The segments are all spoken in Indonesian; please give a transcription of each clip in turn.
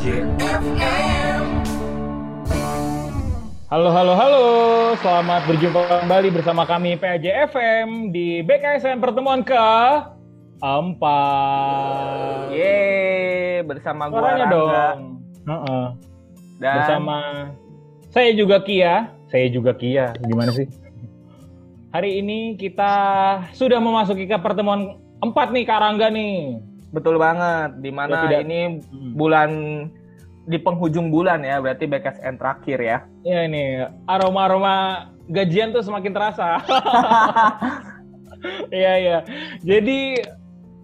Halo, halo, halo. Selamat berjumpa kembali bersama kami PAJFM di BKSN pertemuan ke empat. Yeay, bersama gua Suaranya Rangga dong. Heeh. dan Bersama saya juga Kia. Saya juga Kia. Gimana sih? Hari ini kita sudah memasuki ke pertemuan empat nih Karangga nih. Betul banget di mana Ya, tidak- ini Hmm. bulan di penghujung bulan ya, berarti BKSN terakhir ya. Ya ini aroma-aroma gajian tuh semakin terasa. Iya iya. Jadi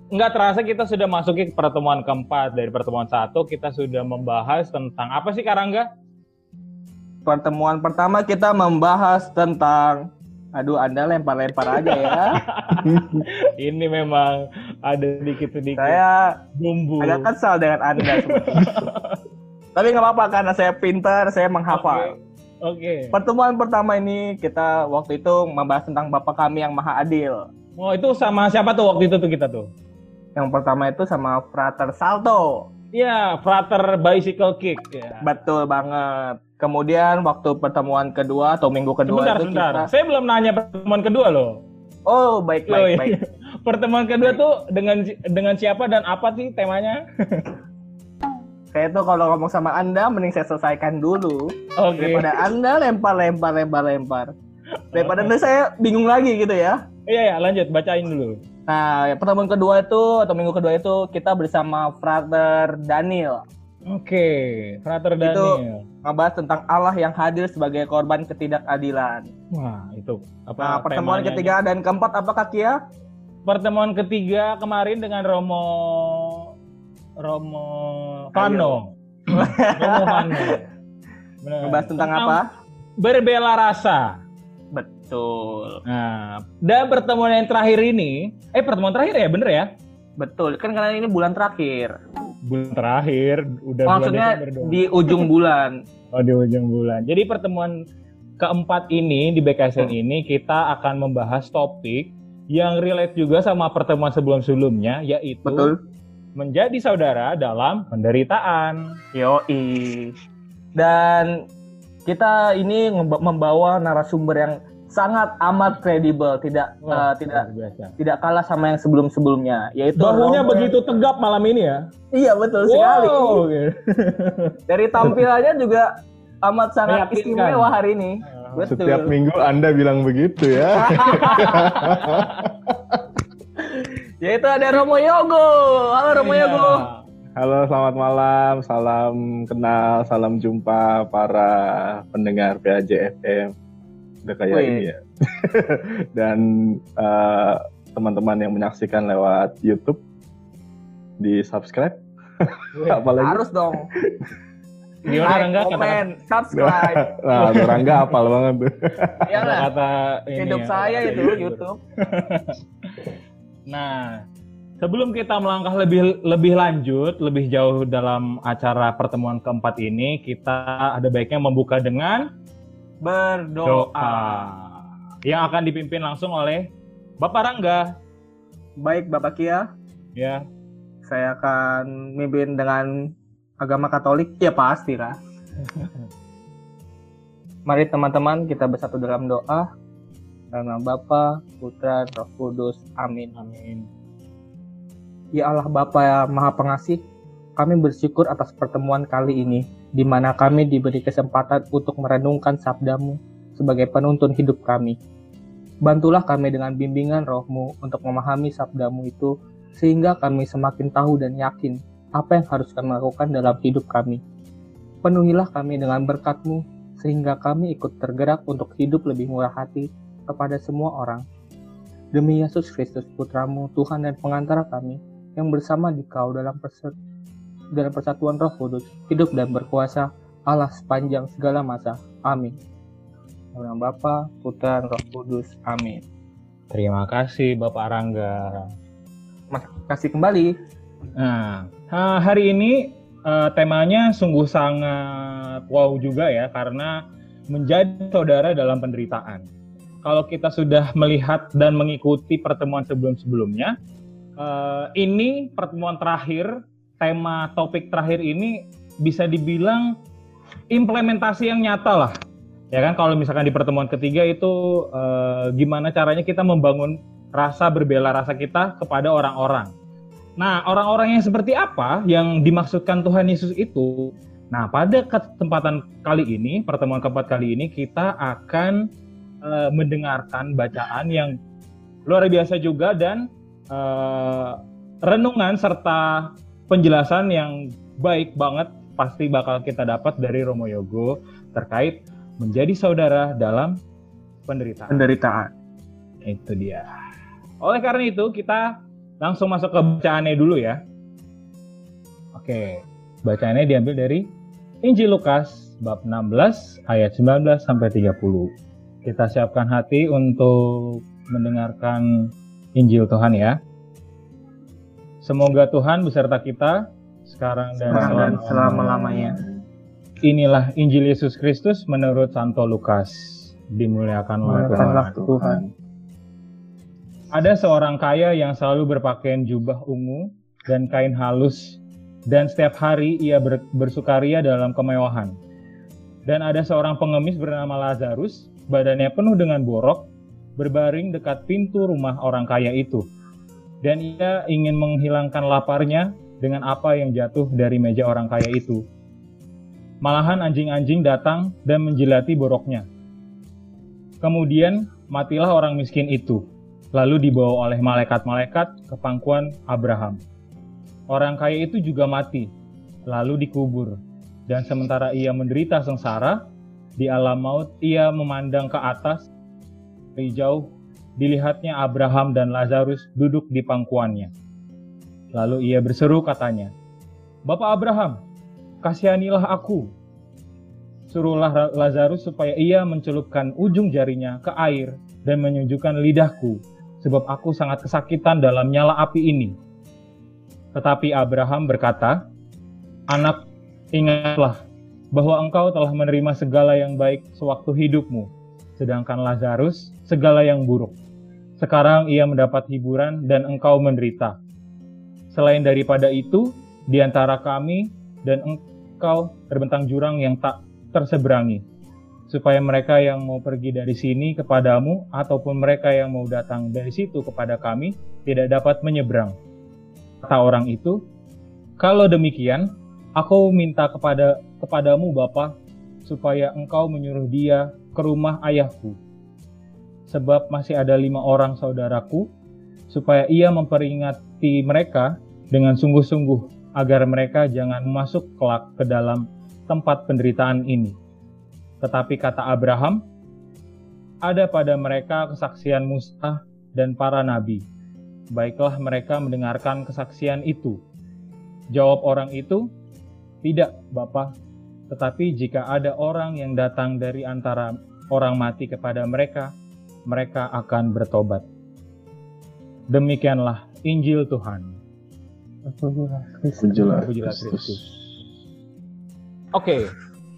nggak terasa kita sudah masuki ke pertemuan keempat dari pertemuan satu kita sudah membahas tentang apa sih Karangga? Pertemuan pertama kita membahas tentang Aduh, Anda lempar-lempar aja ya. Ini memang ada dikit-sedikit saya bumbu. agak kesal dengan Anda. Tapi nggak apa-apa karena saya pintar, saya menghafal. Oke. Pertemuan pertama ini kita waktu itu membahas tentang Bapak kami yang Maha Adil. Oh itu sama siapa tuh waktu itu tuh kita tuh? Yang pertama itu sama Frater Salto. Ya, Frater Bicycle Kick ya. Betul banget. Kemudian waktu pertemuan kedua atau minggu kedua Sebentar, itu sebentar. kita Saya belum nanya pertemuan kedua loh. Oh, baik Oh, baik iya. baik. Pertemuan kedua tuh dengan dengan siapa dan apa sih temanya? Saya tuh kalau ngomong sama Anda mending saya selesaikan dulu Oke. daripada Anda lempar lempar lempar lempar. Daripada nanti saya bingung lagi gitu ya. Iya ya, lanjut bacain dulu. Nah, pertemuan kedua itu atau minggu kedua itu kita bersama Frater Daniel Oke, Frater Itu- Daniel. ngebahas tentang Allah yang hadir sebagai korban ketidakadilan. Wah, itu apa Nah, pertemuan ketiga dan keempat apakah Kia? Pertemuan ketiga kemarin dengan Romo Romo Vano. Romo. Benar. Ngebahas tentang apa? Berbela rasa. Betul. Nah, dan pertemuan yang terakhir ini, eh pertemuan terakhir ya, bener ya? Betul. Kan karena ini bulan terakhir. Bulan terakhir, udah Maksudnya bulan di ujung bulan. Oh di ujung bulan. Jadi pertemuan keempat ini di BKSN Hmm. ini kita akan membahas topik yang relate juga sama pertemuan sebelum-sebelumnya yaitu Betul. menjadi saudara dalam penderitaan. Yoi. Dan kita ini membawa narasumber yang sangat amat kredibel, tidak Wah, eh, tidak biasa. tidak kalah sama yang sebelum-sebelumnya, yaitu Bahunya Romo- begitu tegap malam ini ya. Iya betul sekali. Wow, gitu. Dari tampilannya juga amat sangat Meyakinkan. istimewa hari ini. Betul. Setiap minggu Anda bilang begitu ya. Yaitu ada Romo Yogo. Halo Romo Iya. Yogo. Halo, selamat malam. Salam kenal, salam jumpa para pendengar PAJ FM. Udah kayak Wih. ini ya. Dan eh, teman-teman yang menyaksikan lewat YouTube di subscribe. Apalagi Harus dong. Gimana Like, Rangga kata komen, subscribe. Nah, Rangga apal banget tuh. Iyalah. kata ini Hidup ya, saya itu. YouTube. Nah, sebelum kita melangkah lebih lebih lanjut, lebih jauh dalam acara pertemuan keempat ini, kita ada baiknya membuka dengan Berdoa. doa yang akan dipimpin langsung oleh Bapak Rangga. Baik Bapak Kia, Ya, saya akan mimpin dengan agama Katolik. Ya pasti lah. Mari teman-teman kita bersatu dalam doa. Dalam nama Bapa, Putra, Roh Kudus. Amin. amin. Ya Allah Bapa yang Maha Pengasih, kami bersyukur atas pertemuan kali ini, di mana kami diberi kesempatan untuk merenungkan sabdamu sebagai penuntun hidup kami. Bantulah kami dengan bimbingan rohmu untuk memahami sabdamu itu, sehingga kami semakin tahu dan yakin apa yang harus kami lakukan dalam hidup kami. Penuhilah kami dengan berkatmu, sehingga kami ikut tergerak untuk hidup lebih murah hati kepada semua orang. Demi Yesus Kristus Putramu, Tuhan dan pengantara kami, yang bersama di kau dalam perse- dalam persatuan roh kudus, hidup dan berkuasa, Allah sepanjang segala masa. Amin. Dalam Bapa, Putra, dan Roh Kudus. Amin. Terima kasih Bapak Rangga. Mas, kasih kembali. Nah, ha- hari ini eh, temanya sungguh sangat wow juga ya karena menjadi saudara dalam penderitaan. Kalau kita sudah melihat dan mengikuti pertemuan sebelum-sebelumnya, eh, ini pertemuan terakhir, tema topik terakhir ini bisa dibilang implementasi yang nyata lah. Ya kan kalau misalkan di pertemuan ketiga itu eh, gimana caranya kita membangun rasa berbela rasa kita kepada orang-orang. Nah, orang-orang yang seperti apa yang dimaksudkan Tuhan Yesus itu? Nah, pada kesempatan kali ini, pertemuan keempat kali ini kita akan eh, mendengarkan bacaan yang luar biasa juga dan eh, renungan serta penjelasan yang baik banget pasti bakal kita dapat dari Romo Yogo terkait menjadi saudara dalam penderitaan. Penderitaan. Itu dia. Oleh karena itu kita langsung masuk ke bacaannya dulu ya. Oke, bacaannya diambil dari Injil Lukas bab 16 ayat 19 sampai 30. Kita siapkan hati untuk mendengarkan Injil Tuhan ya. Semoga Tuhan beserta kita sekarang dan selama-lamanya. selama-lamanya. Inilah Injil Yesus Kristus menurut Santo Lukas. Dimuliakanlah Muliakanlah Tuhan. Tuhan. Ada seorang kaya yang selalu berpakaian jubah ungu dan kain halus, dan setiap hari ia ber- bersukaria dalam kemewahan. Dan ada seorang pengemis bernama Lazarus, badannya penuh dengan borok, berbaring dekat pintu rumah orang kaya itu. Dan ia ingin menghilangkan laparnya dengan apa yang jatuh dari meja orang kaya itu. Malahan anjing-anjing datang dan menjilati boroknya. Kemudian matilah orang miskin itu, lalu dibawa oleh malaikat-malaikat ke pangkuan Abraham. Orang kaya itu juga mati, lalu dikubur. Dan sementara ia menderita sengsara, di alam maut ia memandang ke atas, dari jauh dilihatnya Abraham dan Lazarus duduk di pangkuannya. Lalu ia berseru katanya, Bapak Abraham, kasihanilah aku. Suruhlah Lazarus supaya ia mencelupkan ujung jarinya ke air dan menyejukkan lidahku, sebab aku sangat kesakitan dalam nyala api ini. Tetapi Abraham berkata, Anak, ingatlah bahwa engkau telah menerima segala yang baik sewaktu hidupmu, sedangkan Lazarus segala yang buruk. Sekarang ia mendapat hiburan dan engkau menderita. Selain daripada itu, di antara kami dan engkau terbentang jurang yang tak terseberangi, supaya mereka yang mau pergi dari sini kepadamu ataupun mereka yang mau datang dari situ kepada kami tidak dapat menyeberang. Kata orang itu, kalau demikian, aku minta kepada kepadamu Bapa, supaya engkau menyuruh dia ke rumah ayahku. Sebab masih ada lima orang saudaraku, supaya ia memperingati mereka dengan sungguh-sungguh, agar mereka jangan masuk kelak ke dalam tempat penderitaan ini. Tetapi kata Abraham, ada pada mereka kesaksian Musa dan para nabi. Baiklah mereka mendengarkan kesaksian itu. Jawab orang itu, tidak Bapa, tetapi jika ada orang yang datang dari antara orang mati kepada mereka, mereka akan bertobat. Demikianlah Injil Tuhan. Pujilah Kristus. Oke,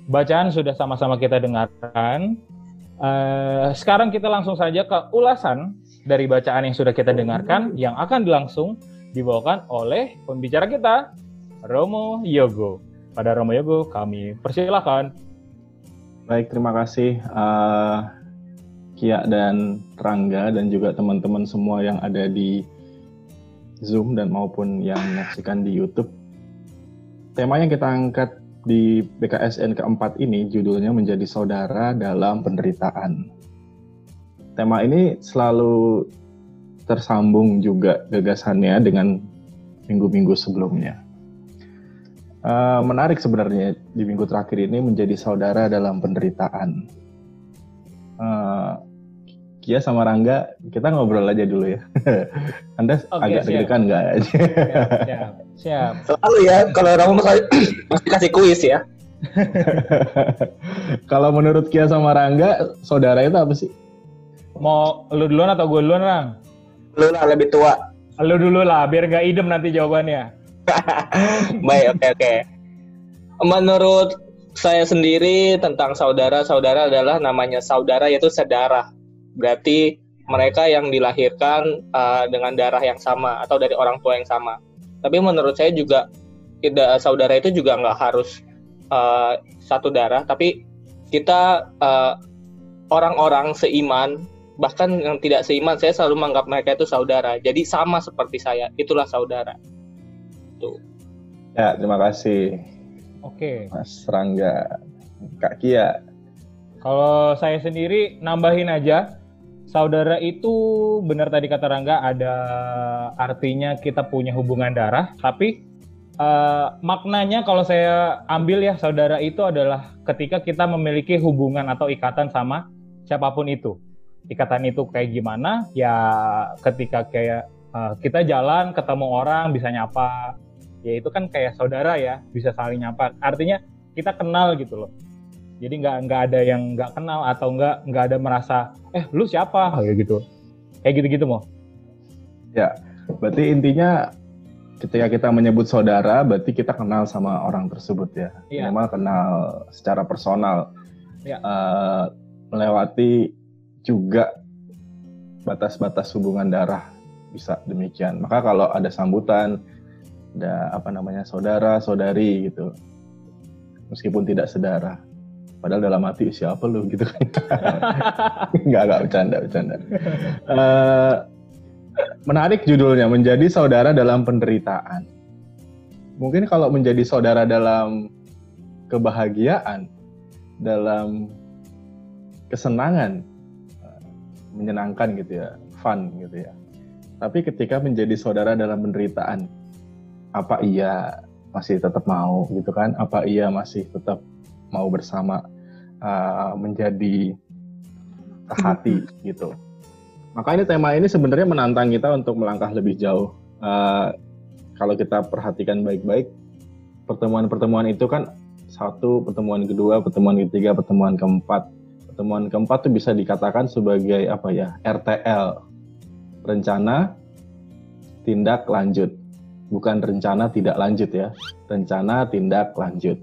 bacaan sudah sama-sama kita dengarkan. Eh, sekarang kita langsung saja ke ulasan dari bacaan yang sudah kita dengarkan yang akan langsung dibawakan oleh pembicara kita, Romo Yogo. Pada Romo Yogo kami persilahkan. Baik, terima kasih eh, Kia dan Rangga dan juga teman-teman semua yang ada di Zoom dan maupun yang menyaksikan di YouTube. Tema yang kita angkat di BKSN keempat ini judulnya menjadi saudara dalam penderitaan. Tema ini selalu tersambung juga gagasannya dengan minggu-minggu sebelumnya. Eh, menarik sebenarnya di minggu terakhir ini menjadi saudara dalam penderitaan. Eh, Kia sama Rangga, kita ngobrol aja dulu ya. Anda Oke, agak siap. deg-degan nggak? Siap, siap, siap. Selalu ya, kalau mesti mesti kasih kuis ya. Kalau menurut Kia sama Rangga, saudara itu apa sih? Mau lu duluan atau gue duluan, Rang? Lu lah lebih tua. Lu dulu lah, biar nggak idem nanti jawabannya. Baik, oke oke. Menurut saya sendiri tentang saudara-saudara adalah namanya saudara yaitu sedarah. Berarti mereka yang dilahirkan uh, dengan darah yang sama atau dari orang tua yang sama. Tapi menurut saya juga tidak saudara itu juga nggak harus uh, satu darah, tapi kita uh, orang-orang seiman, bahkan yang tidak seiman, saya selalu menganggap mereka itu saudara. Jadi sama seperti saya, itulah saudara. Tuh. Ya, terima kasih. Oke. Mas Rangga, Kak Kia. Kalau saya sendiri nambahin aja, saudara itu benar tadi kata Rangga ada artinya kita punya hubungan darah, tapi uh, maknanya kalau saya ambil ya saudara itu adalah ketika kita memiliki hubungan atau ikatan sama siapa pun itu. Ikatan itu kayak gimana? Ya ketika kayak uh, kita jalan ketemu orang bisa nyapa, ya itu kan kayak saudara ya, bisa saling nyapa. Artinya kita kenal gitu loh. Jadi nggak nggak ada yang nggak kenal atau nggak nggak ada merasa eh lu siapa kayak gitu. Kayak gitu-gitu mau. Ya, berarti intinya ketika kita menyebut saudara, berarti kita kenal sama orang tersebut ya. Iya. Minimal kenal secara personal. Ya. Uh, melewati juga batas-batas hubungan darah bisa demikian. Maka kalau ada sambutan, ada apa namanya saudara, saudari gitu, meskipun tidak sedara, padahal dalam hati siapa lu gitu kan? nggak nggak bercanda bercanda. Uh, menarik judulnya menjadi saudara dalam penderitaan. Mungkin kalau menjadi saudara dalam kebahagiaan, dalam kesenangan, eh, menyenangkan gitu ya, fun gitu ya. Tapi ketika menjadi saudara dalam penderitaan, apa iya masih tetap mau gitu kan? Apa iya masih tetap mau bersama uh, menjadi hati gitu? Maka ini tema ini sebenarnya menantang kita untuk melangkah lebih jauh. Uh, kalau kita perhatikan baik-baik, pertemuan-pertemuan itu kan satu, pertemuan kedua, pertemuan ketiga, pertemuan keempat. Pertemuan keempat itu bisa dikatakan sebagai apa ya RTL rencana tindak lanjut. Bukan rencana tidak lanjut ya. Rencana tindak lanjut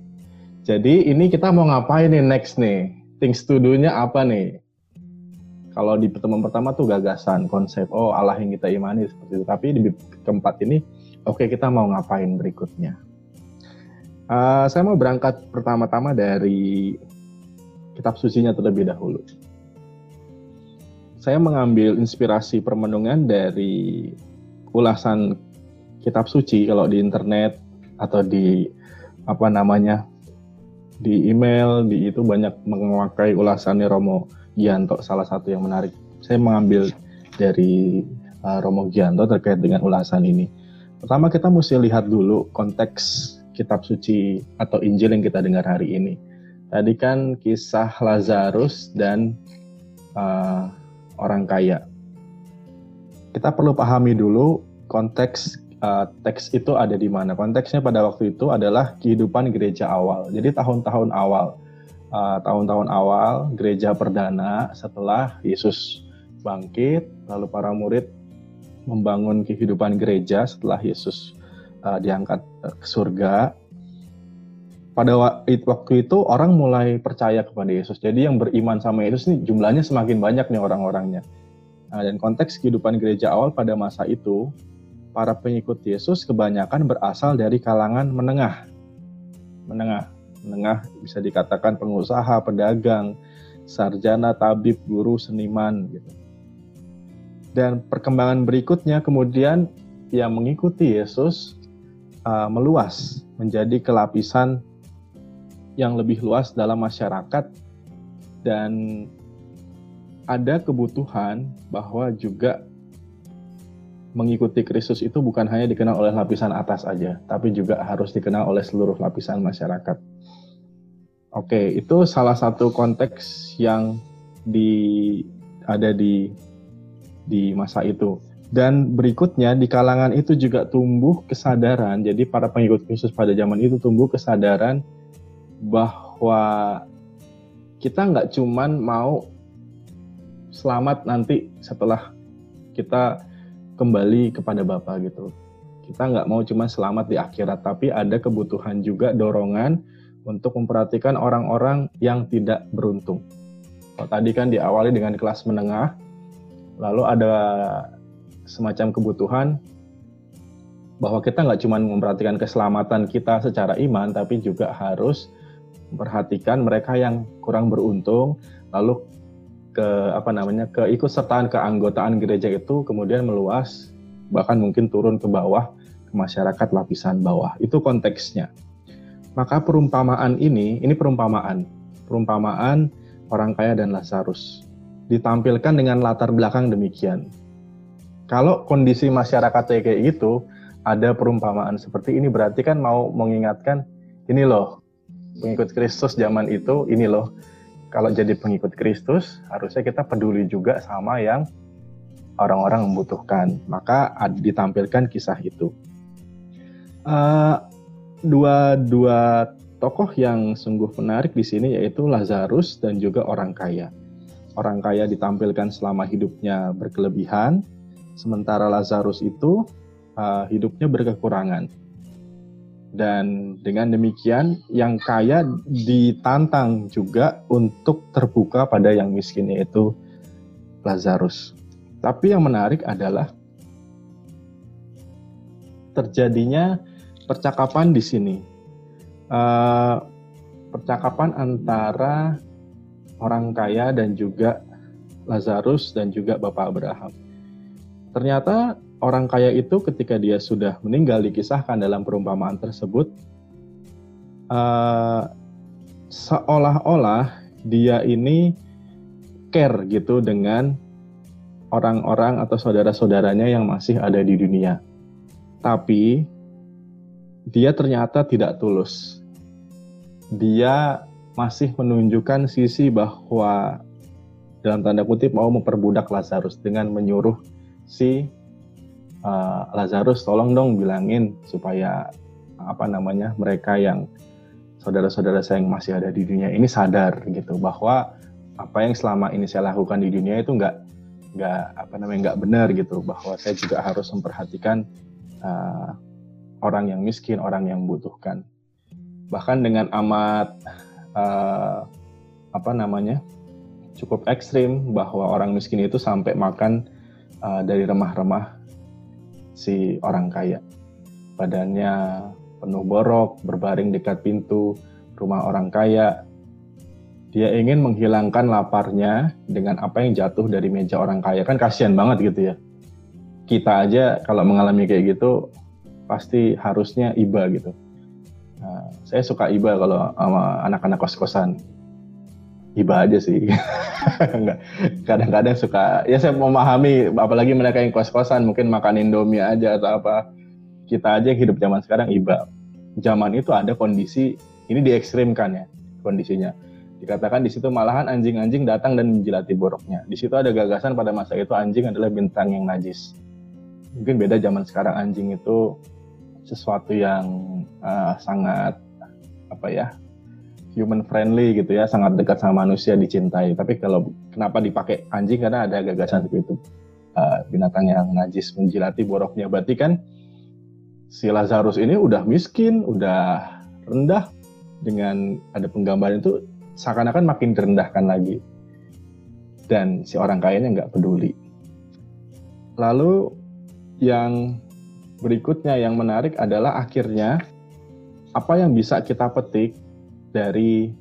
jadi ini kita mau ngapain nih next nih? Things to do-nya apa nih? Kalau di pertemuan pertama tuh gagasan konsep oh Allah yang kita imani seperti itu. Tapi di keempat ini oke okay, kita mau ngapain berikutnya? Uh, saya mau berangkat pertama-tama dari kitab sucinya terlebih dahulu. Saya mengambil inspirasi permenungan dari ulasan kitab suci kalau di internet atau di apa namanya di email di itu banyak memakai ulasannya Romo Gianto salah satu yang menarik. Saya mengambil dari uh, Romo Gianto terkait dengan ulasan ini. Pertama kita mesti lihat dulu konteks kitab suci atau Injil yang kita dengar hari ini Tadi kan kisah Lazarus dan uh, orang kaya. Kita perlu pahami dulu konteks uh, teks itu ada di mana. Konteksnya pada waktu itu adalah kehidupan gereja awal. Jadi tahun-tahun awal, uh, tahun-tahun awal gereja perdana setelah Yesus bangkit, lalu para murid membangun kehidupan gereja setelah Yesus uh, diangkat ke surga pada waktu itu orang mulai percaya kepada Yesus. Jadi yang beriman sama Yesus ini jumlahnya semakin banyak nih orang-orangnya. Nah, dan konteks kehidupan gereja awal pada masa itu, para pengikut Yesus kebanyakan berasal dari kalangan menengah. Menengah, menengah bisa dikatakan pengusaha, pedagang, sarjana, tabib, guru, seniman gitu. Dan perkembangan berikutnya kemudian yang mengikuti Yesus uh, meluas menjadi kelapisan yang lebih luas dalam masyarakat dan ada kebutuhan bahwa juga mengikuti Kristus itu bukan hanya dikenal oleh lapisan atas aja, tapi juga harus dikenal oleh seluruh lapisan masyarakat. Oke, itu salah satu konteks yang di ada di di masa itu. Dan berikutnya di kalangan itu juga tumbuh kesadaran. Jadi para pengikut Kristus pada zaman itu tumbuh kesadaran bahwa kita nggak cuman mau selamat nanti setelah kita kembali kepada Bapa gitu. Kita nggak mau cuma selamat di akhirat, tapi ada kebutuhan juga dorongan untuk memperhatikan orang-orang yang tidak beruntung. Kalau tadi kan diawali dengan kelas menengah, lalu ada semacam kebutuhan bahwa kita nggak cuma memperhatikan keselamatan kita secara iman, tapi juga harus memperhatikan mereka yang kurang beruntung, lalu ke apa namanya keikutsertaan keanggotaan gereja itu kemudian meluas bahkan mungkin turun ke bawah ke masyarakat lapisan bawah. Itu konteksnya. Maka perumpamaan ini, ini perumpamaan, perumpamaan orang kaya dan Lazarus ditampilkan dengan latar belakang demikian. Kalau kondisi masyarakat kayak gitu, ada perumpamaan seperti ini berarti kan mau mengingatkan ini loh pengikut Kristus zaman itu ini loh kalau jadi pengikut Kristus harusnya kita peduli juga sama yang orang-orang membutuhkan maka ditampilkan kisah itu uh, dua dua tokoh yang sungguh menarik di sini yaitu Lazarus dan juga orang kaya. Orang kaya ditampilkan selama hidupnya berkelebihan, sementara Lazarus itu uh, hidupnya berkekurangan. Dan dengan demikian, yang kaya ditantang juga untuk terbuka pada yang miskin, yaitu Lazarus. Tapi yang menarik adalah terjadinya percakapan di sini. Uh, percakapan antara orang kaya dan juga Lazarus dan juga Bapak Abraham. Ternyata orang kaya itu ketika dia sudah meninggal dikisahkan dalam perumpamaan tersebut uh, seolah-olah dia ini care gitu dengan orang-orang atau saudara-saudaranya yang masih ada di dunia. Tapi dia ternyata tidak tulus. Dia masih menunjukkan sisi bahwa dalam tanda kutip mau memperbudak Lazarus dengan menyuruh si uh, Lazarus tolong dong bilangin supaya apa namanya mereka yang saudara-saudara saya yang masih ada di dunia ini sadar gitu bahwa apa yang selama ini saya lakukan di dunia itu nggak nggak apa namanya nggak benar gitu bahwa saya juga harus memperhatikan uh, orang yang miskin, orang yang membutuhkan. Bahkan dengan amat uh, apa namanya cukup ekstrim bahwa orang miskin itu sampai makan uh, dari remah-remah si orang kaya. Badannya penuh borok, berbaring dekat pintu rumah orang kaya. Dia ingin menghilangkan laparnya dengan apa yang jatuh dari meja orang kaya. Kan kasihan banget gitu ya. Kita aja kalau mengalami kayak gitu pasti harusnya iba gitu. Nah, saya suka iba kalau sama anak-anak kos-kosan. Iba aja sih. Kadang-kadang suka, ya saya memahami, apalagi mereka yang kos-kosan, mungkin makan Indomie aja atau apa. Kita aja hidup zaman sekarang iba. Zaman itu ada kondisi, ini diekstrimkan ya kondisinya. Dikatakan di situ malahan anjing-anjing datang dan menjilati boroknya. Di situ ada gagasan pada masa itu anjing adalah bintang yang najis. Mungkin beda zaman sekarang anjing itu sesuatu yang uh, sangat apa ya human friendly gitu ya sangat dekat sama manusia dicintai. Tapi kalau kenapa dipakai anjing? Karena ada gagasan seperti itu. Uh, binatang yang najis menjilati boroknya. Berarti kan si Lazarus ini udah miskin udah rendah. Dengan ada penggambaran itu seakan-akan makin direndahkan lagi. Dan si orang kayanya nggak peduli. Lalu yang berikutnya yang menarik adalah akhirnya apa yang bisa kita petik dari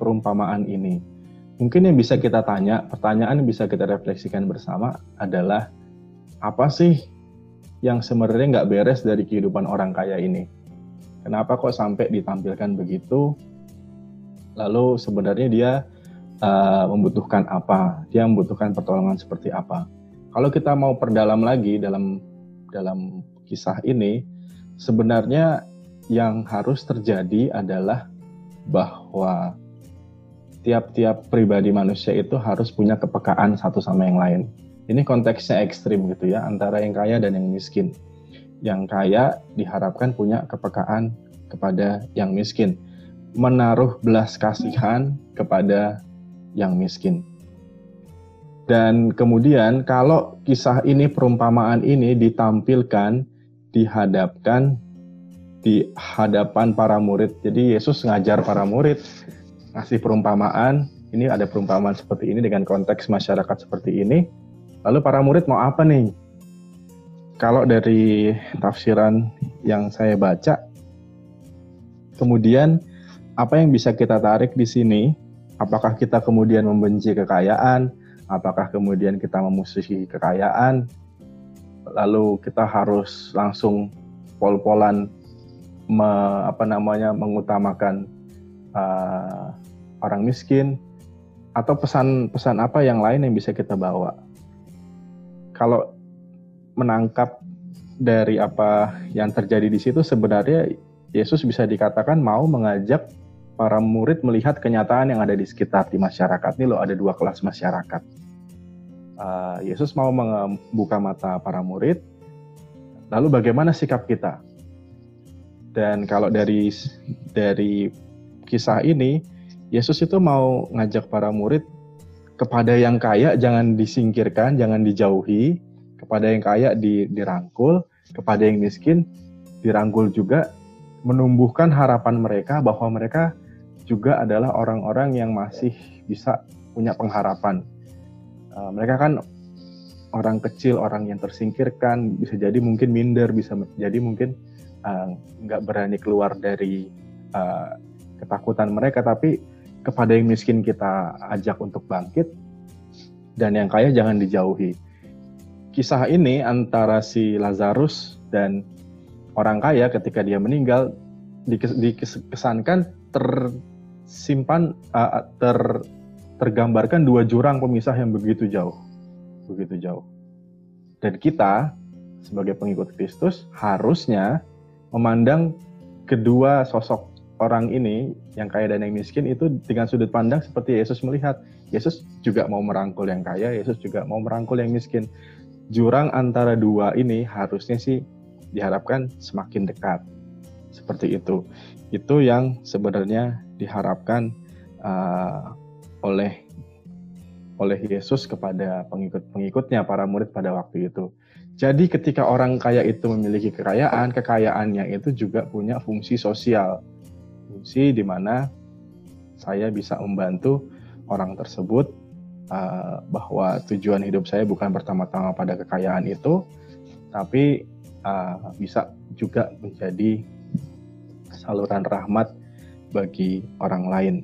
perumpamaan ini. Mungkin yang bisa kita tanya, pertanyaan yang bisa kita refleksikan bersama adalah apa sih yang sebenarnya nggak beres dari kehidupan orang kaya ini? Kenapa kok sampai ditampilkan begitu? Lalu sebenarnya dia uh, membutuhkan apa? Dia membutuhkan pertolongan seperti apa? Kalau kita mau perdalam lagi dalam dalam kisah ini, sebenarnya yang harus terjadi adalah bahwa tiap-tiap pribadi manusia itu harus punya kepekaan satu sama yang lain. Ini konteksnya ekstrim gitu ya, antara yang kaya dan yang miskin. Yang kaya diharapkan punya kepekaan kepada yang miskin, menaruh belas kasihan kepada yang miskin. Dan kemudian kalau kisah ini perumpamaan ini ditampilkan dihadapkan di hadapan para murid. Jadi Yesus ngajar para murid ngasih perumpamaan. Ini ada perumpamaan seperti ini dengan konteks masyarakat seperti ini. Lalu para murid mau apa nih? Kalau dari tafsiran yang saya baca, kemudian apa yang bisa kita tarik di sini? Apakah kita kemudian membenci kekayaan? Apakah kemudian kita memusuhi kekayaan? Lalu kita harus langsung pol-polan me, apa namanya mengutamakan uh, orang miskin atau pesan-pesan apa yang lain yang bisa kita bawa? Kalau menangkap dari apa yang terjadi di situ sebenarnya Yesus bisa dikatakan mau mengajak para murid melihat kenyataan yang ada di sekitar di masyarakat. Ini loh ada dua kelas masyarakat. Uh, Yesus mau membuka mata para murid. Lalu bagaimana sikap kita? Dan kalau dari dari kisah ini, Yesus itu mau ngajak para murid kepada yang kaya jangan disingkirkan, jangan dijauhi, kepada yang kaya dirangkul, kepada yang miskin dirangkul juga menumbuhkan harapan mereka bahwa mereka juga adalah orang-orang yang masih bisa punya pengharapan. Uh, mereka kan orang kecil, orang yang tersingkirkan, bisa jadi mungkin minder, bisa jadi mungkin uh, nggak berani keluar dari uh, ketakutan mereka, tapi kepada yang miskin kita ajak untuk bangkit, dan yang kaya jangan dijauhi. Kisah ini antara si Lazarus dan orang kaya ketika dia meninggal dikesankan tersimpan uh, ter tergambarkan dua jurang pemisah yang begitu jauh begitu jauh dan kita sebagai pengikut Kristus harusnya memandang kedua sosok orang ini yang kaya dan yang miskin itu dengan sudut pandang seperti Yesus melihat Yesus juga mau merangkul yang kaya Yesus juga mau merangkul yang miskin jurang antara dua ini harusnya sih diharapkan semakin dekat. Seperti itu. Itu yang sebenarnya diharapkan uh, oleh oleh Yesus kepada pengikut-pengikutnya, para murid pada waktu itu. Jadi ketika orang kaya itu memiliki kekayaan, kekayaannya itu juga punya fungsi sosial. Fungsi di mana saya bisa membantu orang tersebut uh, bahwa tujuan hidup saya bukan pertama-tama pada kekayaan itu, tapi uh, bisa juga menjadi saluran rahmat bagi orang lain.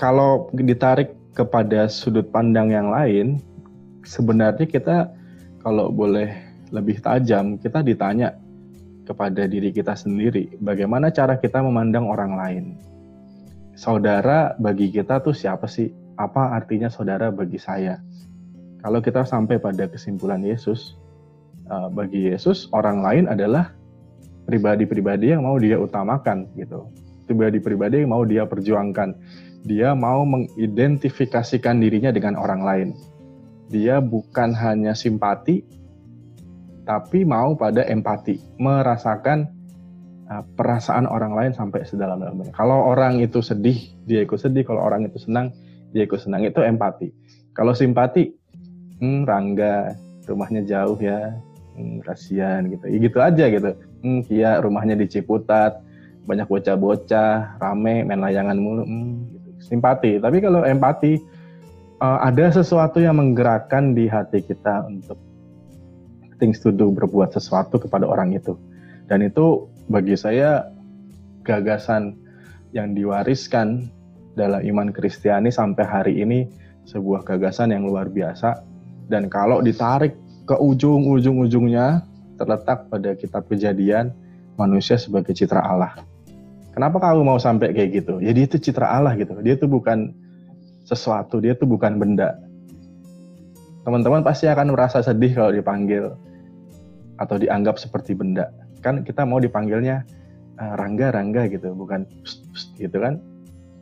Kalau ditarik kepada sudut pandang yang lain, sebenarnya kita kalau boleh lebih tajam, kita ditanya kepada diri kita sendiri, bagaimana cara kita memandang orang lain. Saudara bagi kita tuh siapa sih? Apa artinya saudara bagi saya? Kalau kita sampai pada kesimpulan Yesus, uh, bagi Yesus orang lain adalah pribadi-pribadi yang mau dia utamakan gitu pribadi-pribadi yang mau dia perjuangkan dia mau mengidentifikasikan dirinya dengan orang lain dia bukan hanya simpati tapi mau pada empati merasakan uh, perasaan orang lain sampai sedalam-dalamnya. Kalau orang itu sedih dia ikut sedih. Kalau orang itu senang dia ikut senang. Itu empati. Kalau simpati hmm, Rangga rumahnya jauh ya hmm, kasihan gitu. Ya gitu aja gitu. Hmm, Kia rumahnya di Ciputat banyak bocah-bocah rame main layangan mulu hmm, gitu. simpati. Tapi kalau empati uh, ada sesuatu yang menggerakkan di hati kita untuk things to do berbuat sesuatu kepada orang itu dan itu bagi saya gagasan yang diwariskan dalam iman Kristiani sampai hari ini sebuah gagasan yang luar biasa dan kalau ditarik ke ujung-ujung-ujungnya terletak pada kitab kejadian manusia sebagai citra Allah. Kenapa kamu mau sampai kayak gitu? Jadi ya, itu citra Allah gitu. Dia itu bukan sesuatu, dia itu bukan benda. Teman-teman pasti akan merasa sedih kalau dipanggil atau dianggap seperti benda. Kan kita mau dipanggilnya uh, Rangga Rangga gitu, bukan pst, pst, gitu kan?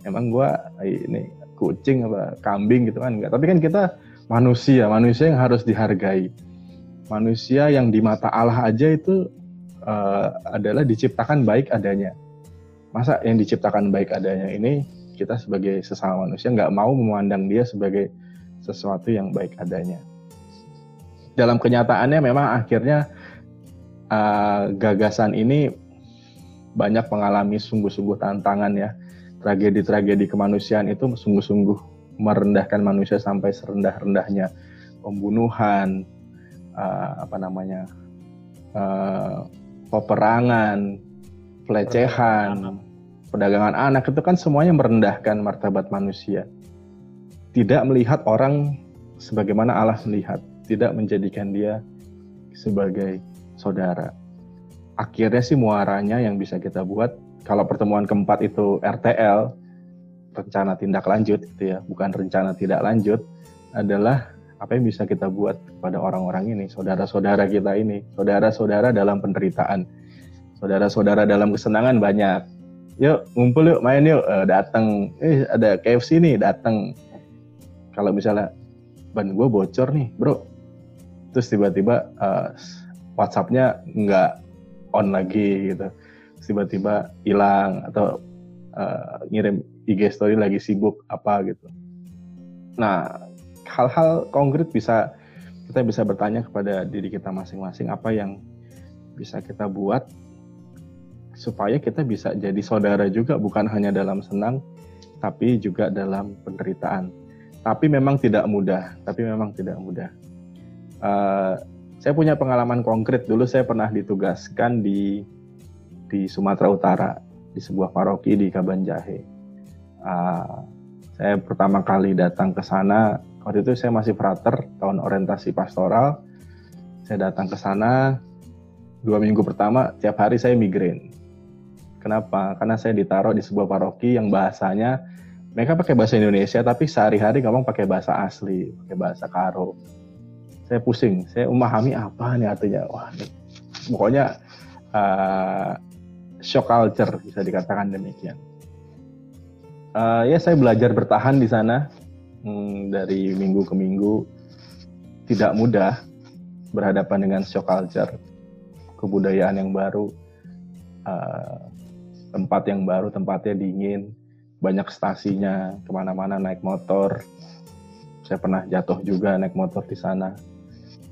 Emang gua ini kucing apa kambing gitu kan enggak. Tapi kan kita manusia, manusia yang harus dihargai manusia yang di mata Allah aja itu uh, adalah diciptakan baik adanya. Masa yang diciptakan baik adanya ini kita sebagai sesama manusia nggak mau memandang dia sebagai sesuatu yang baik adanya. Dalam kenyataannya memang akhirnya uh, gagasan ini banyak mengalami sungguh-sungguh tantangan ya. Tragedi-tragedi kemanusiaan itu sungguh-sungguh merendahkan manusia sampai serendah-rendahnya. Pembunuhan, uh, apa namanya uh, peperangan pelecehan, perdagangan anak itu kan semuanya merendahkan martabat manusia. Tidak melihat orang sebagaimana Allah melihat, tidak menjadikan dia sebagai saudara. Akhirnya sih muaranya yang bisa kita buat kalau pertemuan keempat itu RTL, rencana tindak lanjut gitu ya, bukan rencana tidak lanjut adalah apa yang bisa kita buat kepada orang-orang ini, saudara-saudara kita ini, saudara-saudara dalam penderitaan, saudara-saudara dalam kesenangan banyak, yuk ngumpul yuk main yuk. Uh, datang eh ada KFC nih datang kalau misalnya ban gue bocor nih bro. Terus tiba-tiba uh, WhatsAppnya nggak on lagi gitu. Tiba-tiba hilang atau uh, ngirim IG story lagi sibuk apa gitu. Nah hal-hal konkret bisa kita bisa bertanya kepada diri kita masing-masing apa yang bisa kita buat supaya kita bisa jadi saudara juga bukan hanya dalam senang tapi juga dalam penderitaan. Tapi memang tidak mudah, tapi memang tidak mudah. Uh, saya punya pengalaman konkret dulu saya pernah ditugaskan di di Sumatera Utara di sebuah paroki di Kabanjahe. Uh, saya pertama kali datang ke sana waktu itu saya masih frater tahun orientasi pastoral. Saya datang ke sana dua minggu pertama tiap hari saya migrain Kenapa? Karena saya ditaruh di sebuah paroki yang bahasanya mereka pakai bahasa Indonesia tapi sehari-hari ngomong pakai bahasa asli, pakai bahasa Karo. Saya pusing, saya memahami apa nih artinya. Wah, pokoknya uh, shock culture bisa dikatakan demikian. Uh, ya saya belajar bertahan di sana hmm, dari minggu ke minggu. Tidak mudah berhadapan dengan shock culture, kebudayaan yang baru. Uh, tempat yang baru, tempatnya dingin, banyak stasinya, ke mana-mana naik motor. Saya pernah jatuh juga naik motor di sana.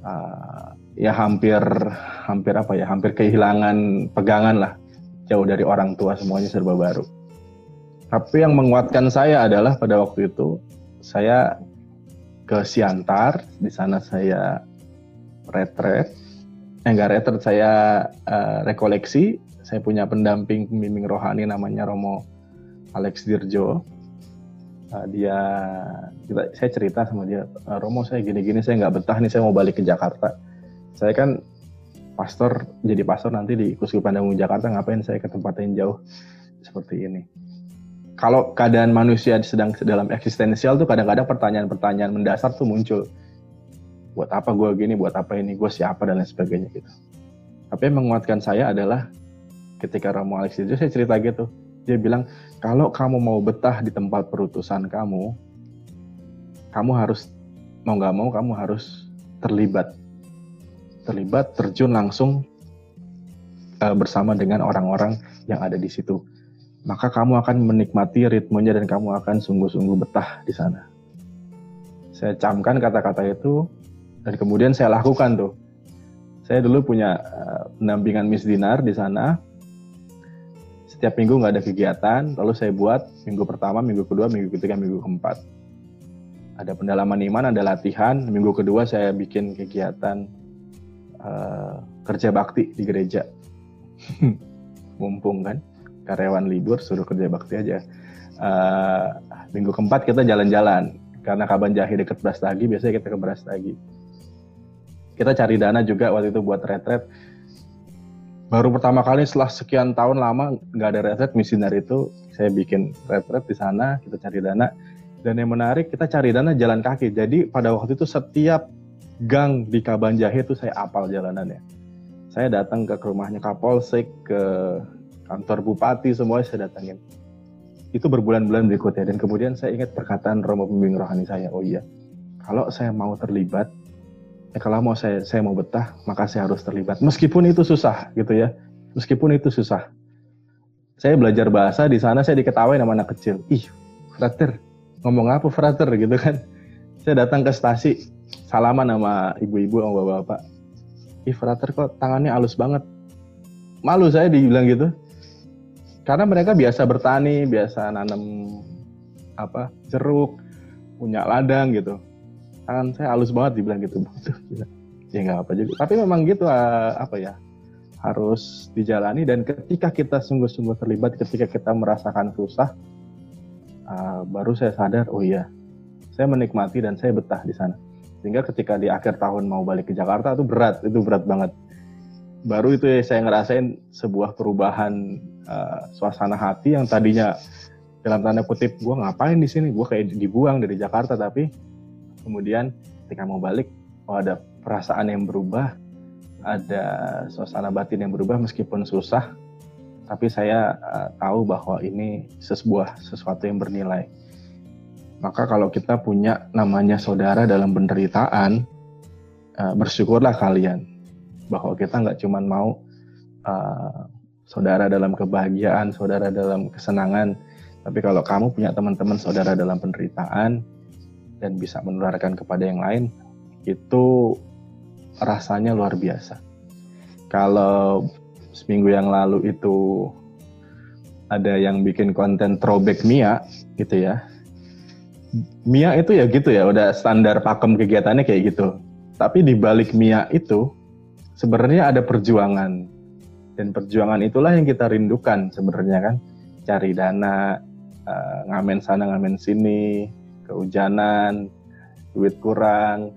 Uh, ya hampir hampir apa ya hampir kehilangan pegangan lah jauh dari orang tua semuanya serba baru tapi yang menguatkan saya adalah pada waktu itu saya ke Siantar di sana saya retret eh, enggak retret saya uh, rekoleksi saya punya pendamping pembimbing rohani namanya Romo Alex Dirjo. Uh, dia kita, saya cerita sama dia, uh, Romo saya gini-gini saya nggak betah nih saya mau balik ke Jakarta. Saya kan pastor jadi pastor nanti di Kuskupan Damung Jakarta ngapain saya ke tempat yang jauh seperti ini. Kalau keadaan manusia sedang dalam eksistensial tuh kadang-kadang pertanyaan-pertanyaan mendasar tuh muncul. Buat apa gue gini, buat apa ini, gue siapa dan lain sebagainya gitu. Tapi yang menguatkan saya adalah ketika Romo Alex itu saya cerita gitu. Dia bilang kalau kamu mau betah di tempat perutusan kamu kamu harus mau nggak mau kamu harus terlibat. Terlibat terjun langsung uh, bersama dengan orang-orang yang ada di situ. Maka kamu akan menikmati ritmenya dan kamu akan sungguh-sungguh betah di sana. Saya camkan kata-kata itu dan kemudian saya lakukan tuh saya dulu punya uh, pendampingan Miss Dinar di sana setiap minggu nggak ada kegiatan, lalu saya buat minggu pertama, minggu kedua, minggu ketiga, minggu keempat. Ada pendalaman iman, ada latihan. Minggu kedua saya bikin kegiatan uh, kerja bakti di gereja. Mumpung kan, karyawan libur suruh kerja bakti aja. Uh, minggu keempat kita jalan-jalan karena Kaban Jahe dekat Brastagi, biasanya kita ke Brastagi. Kita cari dana juga waktu itu buat retret. Baru pertama kali setelah sekian tahun lama nggak ada retret misioner itu saya bikin retret di sana kita cari dana. Dan yang menarik kita cari dana jalan kaki. Jadi pada waktu itu setiap gang di Kabanjahe itu saya apal jalanannya. Saya datang ke rumahnya Kapolsek ke kantor bupati semuanya saya datangin. Itu berbulan-bulan berikutnya. Dan kemudian saya ingat perkataan Romo pembimbing rohani saya oh iya kalau saya mau terlibat ya kalau mau saya saya mau betah maka saya harus terlibat. Meskipun itu susah gitu ya. Meskipun itu susah. Saya belajar bahasa di sana saya diketawain sama anak kecil. Ih frater ngomong apa frater gitu kan. Saya datang ke stasi salaman sama ibu-ibu sama bapak-bapak. Ih frater kok tangannya halus banget. Malu saya dibilang gitu. Karena mereka biasa bertani biasa nanam apa jeruk punya ladang gitu tangan saya halus banget dibilang gitu ya nggak apa jadi tapi memang gitu ah, apa ya harus dijalani dan ketika kita sungguh-sungguh terlibat, ketika kita merasakan susah, uh, baru saya sadar, oh iya, saya menikmati dan saya betah di sana. Sehingga ketika di akhir tahun mau balik ke Jakarta itu berat, itu berat banget. Baru itu ya saya ngerasain sebuah perubahan uh, suasana hati yang tadinya dalam tanda kutip gue ngapain di sini, gue kayak dibuang dari Jakarta, tapi kemudian ketika mau balik, oh ada perasaan yang berubah, ada suasana batin yang berubah meskipun susah, tapi saya uh, tahu bahwa ini sebuah sesuatu yang bernilai. Maka kalau kita punya namanya saudara dalam penderitaan, uh, bersyukurlah kalian bahwa kita nggak cuma mau uh, saudara dalam kebahagiaan, saudara dalam kesenangan, tapi kalau kamu punya teman-teman saudara dalam penderitaan dan bisa menularkan kepada yang lain, itu rasanya luar biasa. Kalau seminggu yang lalu itu ada yang bikin konten throwback Mia gitu ya. Mia itu ya gitu ya, udah standar pakem kegiatannya kayak gitu. Tapi di balik Mia itu sebenarnya ada perjuangan. Dan perjuangan itulah yang kita rindukan sebenarnya kan. Cari dana, uh, ngamen sana ngamen sini, kehujanan, duit kurang,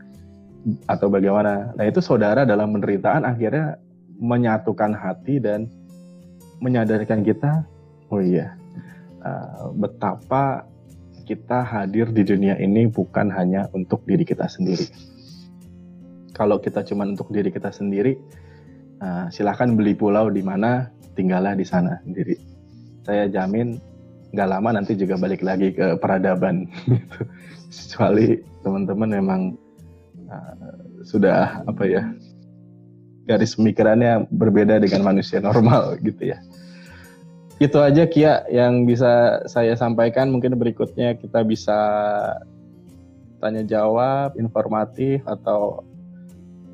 atau bagaimana. Nah itu saudara dalam penderitaan akhirnya menyatukan hati dan menyadarkan kita, oh iya, uh, betapa kita hadir di dunia ini bukan hanya untuk diri kita sendiri. Kalau kita cuma untuk diri kita sendiri, uh, silahkan beli pulau di mana, tinggallah di sana sendiri. Saya jamin nggak lama nanti juga balik lagi ke peradaban. Gitu. Kecuali teman-teman memang uh, sudah apa ya garis pemikirannya berbeda dengan manusia normal gitu ya. Itu aja Kia yang bisa saya sampaikan. Mungkin berikutnya kita bisa tanya jawab, informatif atau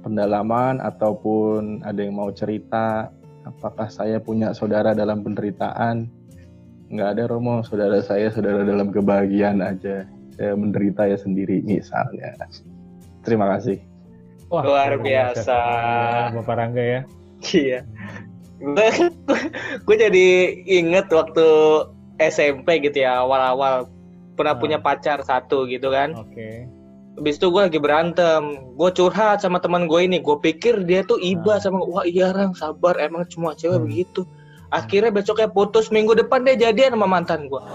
pendalaman ataupun ada yang mau cerita apakah saya punya saudara dalam penderitaan. Nggak ada Romo, saudara saya saudara dalam kebahagiaan aja. Saya menderita ya sendiri misalnya. Terima kasih. Wah, luar biasa. Ya, Bapak Rangga ya. Iya. Gue jadi inget waktu SMP gitu ya awal-awal pernah hmm. punya pacar satu gitu kan. Oke. Okay. Habis itu gue lagi berantem, gue curhat sama teman gue ini, gue pikir dia tuh iba hmm. sama, wah iya rang sabar, emang cuma cewek hmm. begitu. Akhirnya besoknya putus, minggu depan dia jadian sama mantan gue.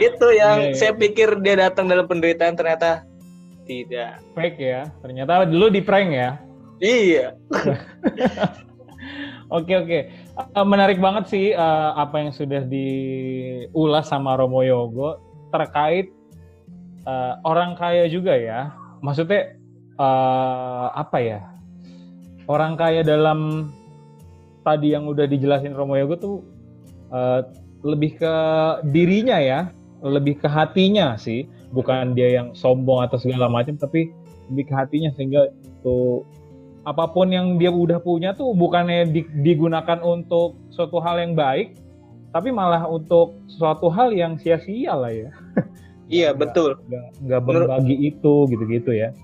itu yang yeah, yeah. saya pikir dia datang dalam penderitaan ternyata tidak. Fake ya. Ternyata dulu di prank ya. Iya. Oke oke, uh, menarik banget sih uh, apa yang sudah diulas sama Romo Yogo terkait uh, orang kaya juga ya. Maksudnya uh, apa ya? Orang kaya dalam tadi yang udah dijelasin Romo Yogo tuh uh, lebih ke dirinya ya, lebih ke hatinya sih. Bukan dia yang sombong atau segala macam tapi lebih ke hatinya sehingga itu apa pun yang dia udah punya tuh bukannya digunakan untuk suatu hal yang baik tapi malah untuk suatu hal yang sia-sia lah ya. Iya betul. Nggak berbagi itu gitu-gitu ya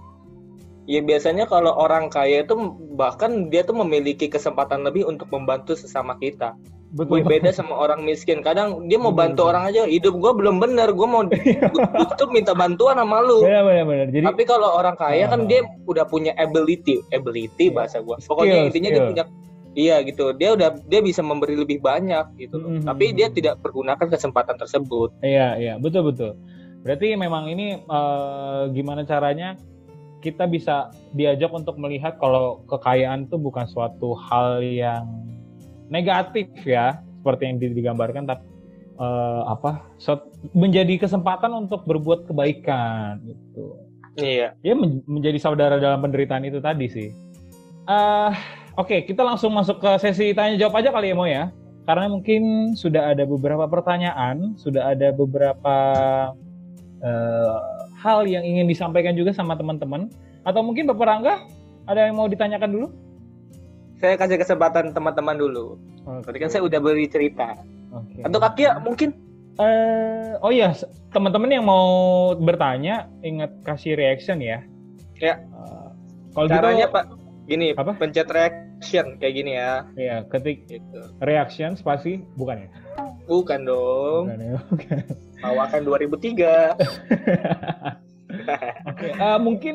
Ya biasanya kalau orang kaya itu bahkan dia tuh memiliki kesempatan lebih untuk membantu sesama kita. Betul. Beda sama orang miskin. Kadang dia mau bantu betul. orang aja, hidup gue belum bener, gue mau gue tuh minta bantuan sama lu. Benar, benar, benar. Jadi, Tapi kalau orang kaya uh, kan dia udah punya ability, ability iya. bahasa gue. Pokoknya intinya skill. dia punya Iya gitu, dia udah dia bisa memberi lebih banyak gitu Mm -hmm. Tapi dia tidak pergunakan kesempatan tersebut. Iya iya betul betul. Berarti memang ini uh, gimana caranya kita bisa diajak untuk melihat kalau kekayaan itu bukan suatu hal yang negatif ya seperti yang digambarkan tapi uh, apa menjadi kesempatan untuk berbuat kebaikan gitu. Iya. Ya men menjadi saudara dalam penderitaan itu tadi sih. Uh, oke okay, kita langsung masuk ke sesi tanya jawab aja kali ya Mo ya. Karena mungkin sudah ada beberapa pertanyaan sudah ada beberapa uh, hal yang ingin disampaikan juga sama teman-teman atau mungkin Bapak Rangga ada yang mau ditanyakan dulu saya kasih kesempatan teman-teman dulu. Okay. Tadi kan saya udah beri cerita. Okay. Atau kaki ya mungkin? Uh, oh iya, teman-teman yang mau bertanya ingat kasih reaction ya. Ya. Uh, kalau gitu caranya gitu, Pak Gini, Apa? pencet reaction kayak gini ya. Iya, ketik Gitu. reaction spasi bukan ya? Bukan dong. Bukan ya. Oke. Awakan 2003. Oke, eh, mungkin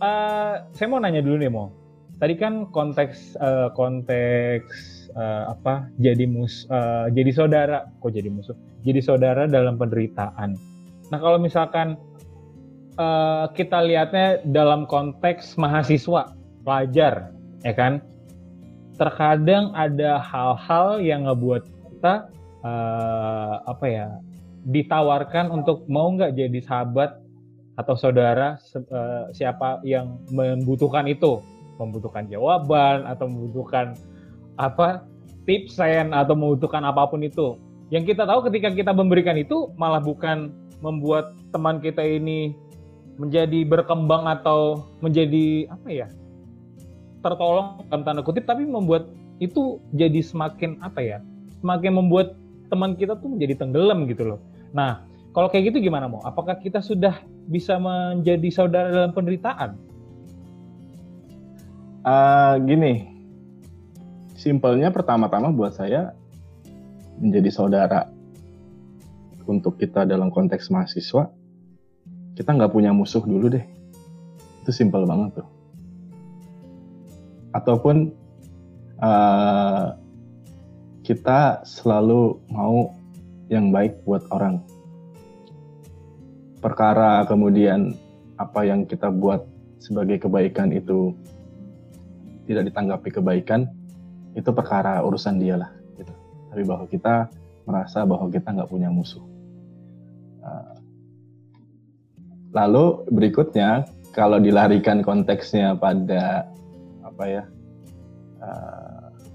eh, saya mau nanya dulu nih, Mo. Tadi kan konteks eh, konteks eh, apa? Jadi mus eh, jadi saudara, kok jadi musuh? Jadi saudara dalam penderitaan. Nah, kalau misalkan eh, kita lihatnya dalam konteks mahasiswa, pelajar, ya kan? Terkadang ada hal-hal yang ngebuat kita eh, apa ya? Ditawarkan untuk mau nggak jadi sahabat atau saudara eh, siapa yang membutuhkan itu, membutuhkan jawaban atau membutuhkan apa tipsen atau membutuhkan apa pun itu. Yang kita tahu ketika kita memberikan itu malah bukan membuat teman kita ini menjadi berkembang atau menjadi apa ya tertolong dalam tanda kutip tapi membuat itu jadi semakin apa ya semakin membuat teman kita tuh menjadi tenggelam gitu loh. Nah kalau kayak gitu gimana mau? Apakah kita sudah bisa menjadi saudara dalam penderitaan? Eh, gini, simpelnya pertama-tama buat saya menjadi saudara untuk kita dalam konteks mahasiswa, kita nggak punya musuh dulu deh. Itu simpel banget tuh. Ataupun eh, kita selalu mau yang baik buat orang. Perkara kemudian apa yang kita buat sebagai kebaikan itu tidak ditanggapi kebaikan itu perkara urusan dia lah gitu. tapi bahwa kita merasa bahwa kita nggak punya musuh Uh, lalu berikutnya kalau dilarikan konteksnya pada apa ya uh,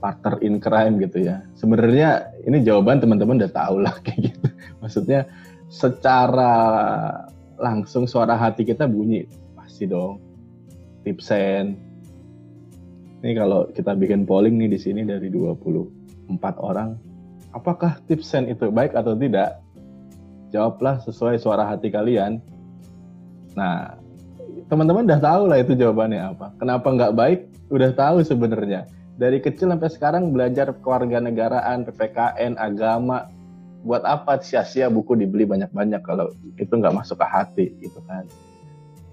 partner in crime gitu ya sebenarnya ini jawaban teman-teman udah tahu lah kayak gitu maksudnya secara langsung suara hati kita bunyi pasti dong tipsen ini kalau kita bikin polling nih di sini dari 24 orang, apakah tipsen itu baik atau tidak? Jawablah sesuai suara hati kalian. Nah, teman-teman udah tahu lah itu jawabannya apa. Kenapa nggak baik? Udah tahu sebenarnya. Dari kecil sampai sekarang belajar kewarganegaraan, PPKN, agama. Buat apa sia-sia buku dibeli banyak-banyak kalau itu nggak masuk ke hati gitu kan.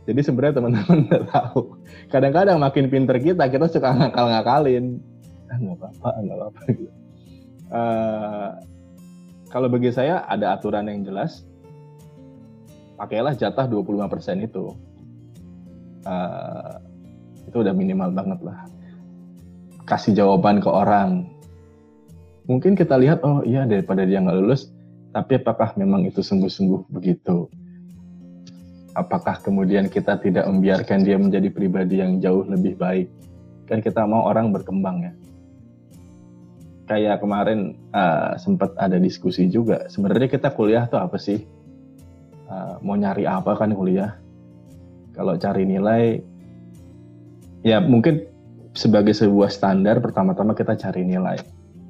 Jadi sebenarnya teman-teman udah tahu. Kadang-kadang makin pinter kita, kita suka ngakal-ngakalin. Ah, nggak apa-apa, nggak apa-apa. Gitu. Eh, kalau bagi saya ada aturan yang jelas. Pakailah jatah 25% itu. Eh, itu udah minimal banget lah. Kasih jawaban ke orang. Mungkin kita lihat, oh iya daripada dia nggak lulus, tapi apakah memang itu sungguh-sungguh begitu? apakah kemudian kita tidak membiarkan dia menjadi pribadi yang jauh lebih baik? Kan kita mau orang berkembang ya. Kayak kemarin uh, sempat ada diskusi juga. Sebenarnya kita kuliah tuh apa sih? Uh, mau nyari apa kan kuliah? Kalau cari nilai, ya mungkin sebagai sebuah standar pertama-tama kita cari nilai,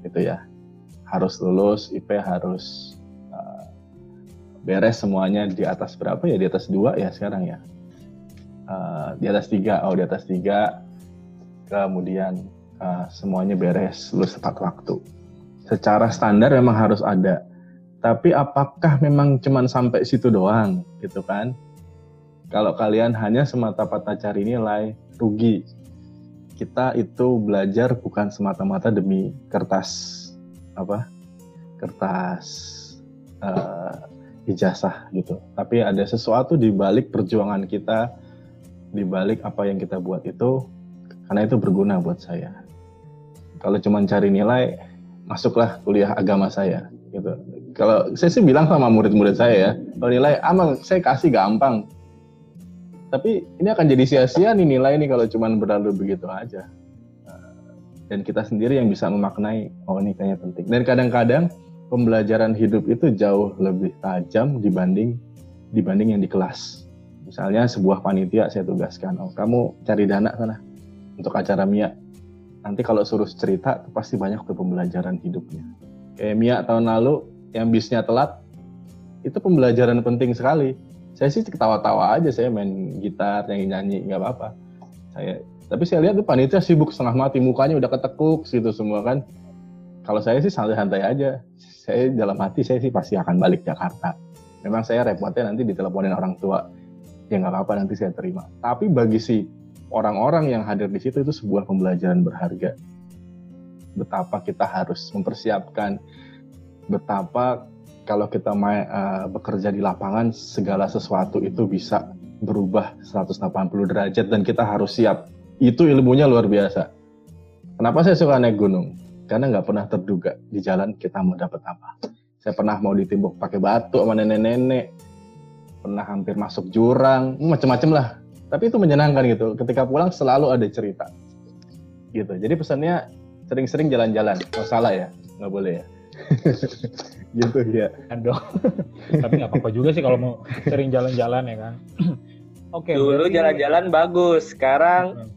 gitu ya. Harus lulus, IP harus beres semuanya di atas berapa ya? Di atas dua ya sekarang ya? Uh, di atas tiga oh di atas tiga. Kemudian uh, semuanya beres lulus tepat waktu. Secara standar memang harus ada. Tapi apakah memang cuman sampai situ doang gitu kan? Kalau kalian hanya semata-mata cari nilai rugi kita itu belajar bukan semata-mata demi kertas apa kertas uh, ijazah gitu. Tapi ada sesuatu di balik perjuangan kita, di balik apa yang kita buat itu, karena itu berguna buat saya. Kalau cuma cari nilai, masuklah kuliah agama saya gitu. Kalau saya sih bilang sama murid-murid saya ya, kalau nilai aman saya kasih gampang. Tapi ini akan jadi sia-sia nih nilai ini kalau cuma berlalu begitu aja. Dan kita sendiri yang bisa memaknai, oh ini kayaknya penting. Dan kadang-kadang pembelajaran hidup itu jauh lebih tajam dibanding dibanding yang di kelas. Misalnya sebuah panitia saya tugaskan, oh kamu cari dana sana untuk acara Mia. Nanti kalau suruh cerita pasti banyak tuh pembelajaran hidupnya. Kayak Mia tahun lalu yang bisnya telat, itu pembelajaran penting sekali. Saya sih ketawa-tawa aja, saya main gitar, nyanyi-nyanyi, nggak apa-apa. Saya Tapi saya lihat tuh panitia sibuk setengah mati, mukanya udah ketekuk gitu semua kan. Kalau saya sih santai-santai aja. Saya dalam hati saya sih pasti akan balik Jakarta. Memang saya repotnya nanti diteleponin orang tua. Ya nggak apa-apa nanti saya terima. Tapi bagi si orang-orang yang hadir di situ itu sebuah pembelajaran berharga. Betapa kita harus mempersiapkan, betapa kalau kita main, uh, bekerja di lapangan segala sesuatu itu bisa berubah 180 derajat dan kita harus siap. Itu ilmunya luar biasa. Kenapa saya suka naik gunung? Karena nggak pernah terduga di jalan kita mau dapat apa. Saya pernah mau ditimbuk pakai batu sama nenek-nenek, pernah hampir masuk jurang, macam-macam lah. Tapi itu menyenangkan gitu. Ketika pulang selalu ada cerita. Gitu. Jadi pesannya sering-sering jalan-jalan. Oh salah ya, nggak boleh ya. gitu ya. Dong. Tapi nggak apa-apa juga sih kalau mau sering jalan-jalan ya kan. Oke. Okay, dulu jalan-jalan bagus, sekarang hmm.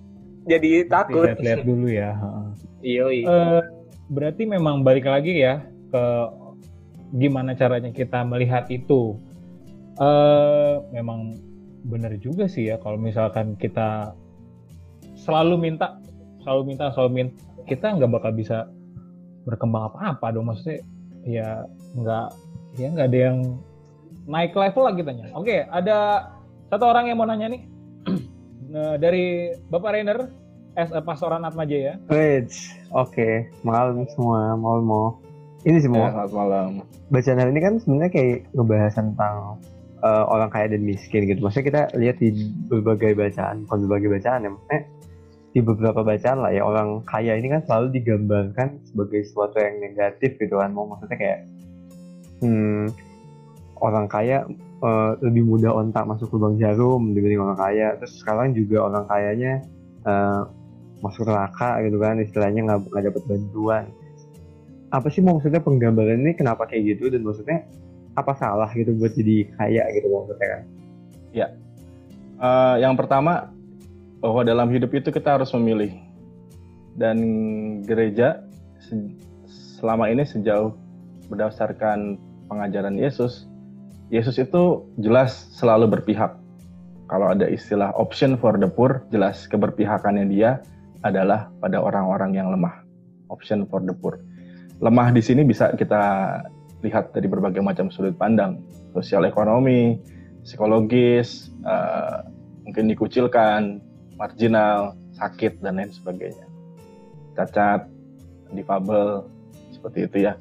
jadi takut. Lihat-lihat dulu ya. Iya. Uh, berarti memang balik lagi ya ke gimana caranya kita melihat itu. Uh, memang benar juga sih ya kalau misalkan kita selalu minta, selalu minta, selalu minta, kita nggak bakal bisa berkembang apa-apa dong maksudnya ya nggak ya nggak ada yang naik level lagi tanya oke ada satu orang yang mau nanya nih. Nah, dari bapak Rainer as a pastoran Atma Jaya. Wait, oke. Okay. malam semua malam mau ini semua ya, malam. Bacaan hari ini kan sebenarnya kayak ngebahas tentang uh, orang kaya dan miskin gitu. Maksudnya kita lihat di berbagai bacaan bukan berbagai bacaan ya maksudnya di beberapa bacaan lah ya orang kaya ini kan selalu digambarkan sebagai sesuatu yang negatif gitu kan. Mau maksudnya kayak hmm, orang kaya uh, lebih mudah ontak masuk lubang jarum dibanding orang kaya. Terus sekarang juga orang kayanya uh, masuk neraka gitu kan istilahnya nggak nggak dapat bantuan. Apa sih maksudnya penggambaran ini kenapa kayak gitu? Dan maksudnya apa salah gitu buat jadi kaya gitu maksudnya kan? Ya. Uh, yang pertama bahwa dalam hidup itu kita harus memilih. Dan gereja selama ini sejauh berdasarkan pengajaran Yesus, Yesus itu jelas selalu berpihak. Kalau ada istilah option for the poor, jelas keberpihakannya dia adalah pada orang-orang yang lemah. Option for the poor. Lemah di sini bisa kita lihat dari berbagai macam sudut pandang, sosial ekonomi, psikologis, uh, mungkin dikucilkan, marginal, sakit dan lain sebagainya. Cacat, difabel, seperti itu ya.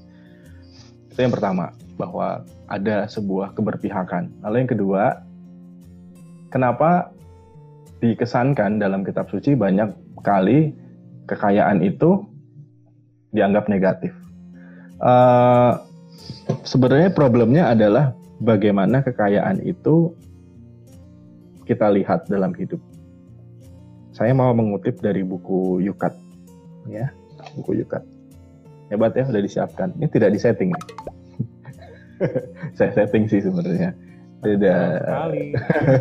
Itu yang pertama, bahwa ada sebuah keberpihakan. Lalu yang kedua, kenapa dikesankan dalam kitab suci banyak kali kekayaan itu dianggap negatif. Uh, sebenarnya problemnya adalah bagaimana kekayaan itu kita lihat dalam hidup saya mau mengutip dari buku Yukat. Ya buku Yukat. Hebat ya udah disiapkan. Ini tidak disetting saya setting sih sebenarnya. Tidak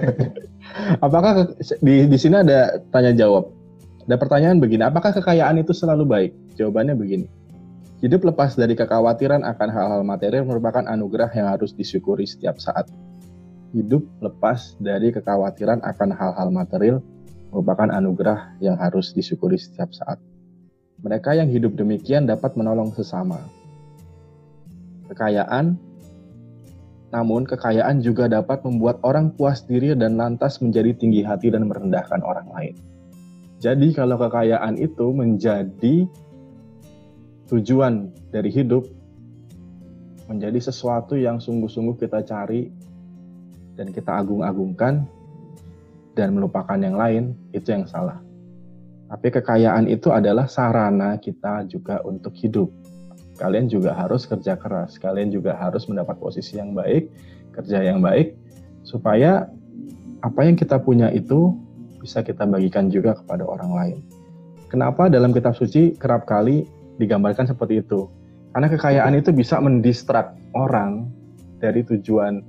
apakah di di sini ada tanya jawab? Ada pertanyaan begini apakah kekayaan itu selalu baik? Jawabannya begini. Hidup lepas dari kekhawatiran akan hal-hal material merupakan anugerah yang harus disyukuri setiap saat. Hidup lepas dari kekhawatiran akan hal-hal material merupakan anugerah yang harus disyukuri setiap saat. Mereka yang hidup demikian dapat menolong sesama. Kekayaan, namun kekayaan juga dapat membuat orang puas diri dan lantas menjadi tinggi hati dan merendahkan orang lain. Jadi kalau kekayaan itu menjadi tujuan dari hidup, menjadi sesuatu yang sungguh-sungguh kita cari dan kita agung-agungkan, dan melupakan yang lain, itu yang salah. Tapi kekayaan itu adalah sarana kita juga untuk hidup. Kalian juga harus kerja keras, kalian juga harus mendapat posisi yang baik, kerja yang baik, supaya apa yang kita punya itu bisa kita bagikan juga kepada orang lain. Kenapa dalam kitab suci kerap kali digambarkan seperti itu? Karena kekayaan itu bisa mendistrak orang dari tujuan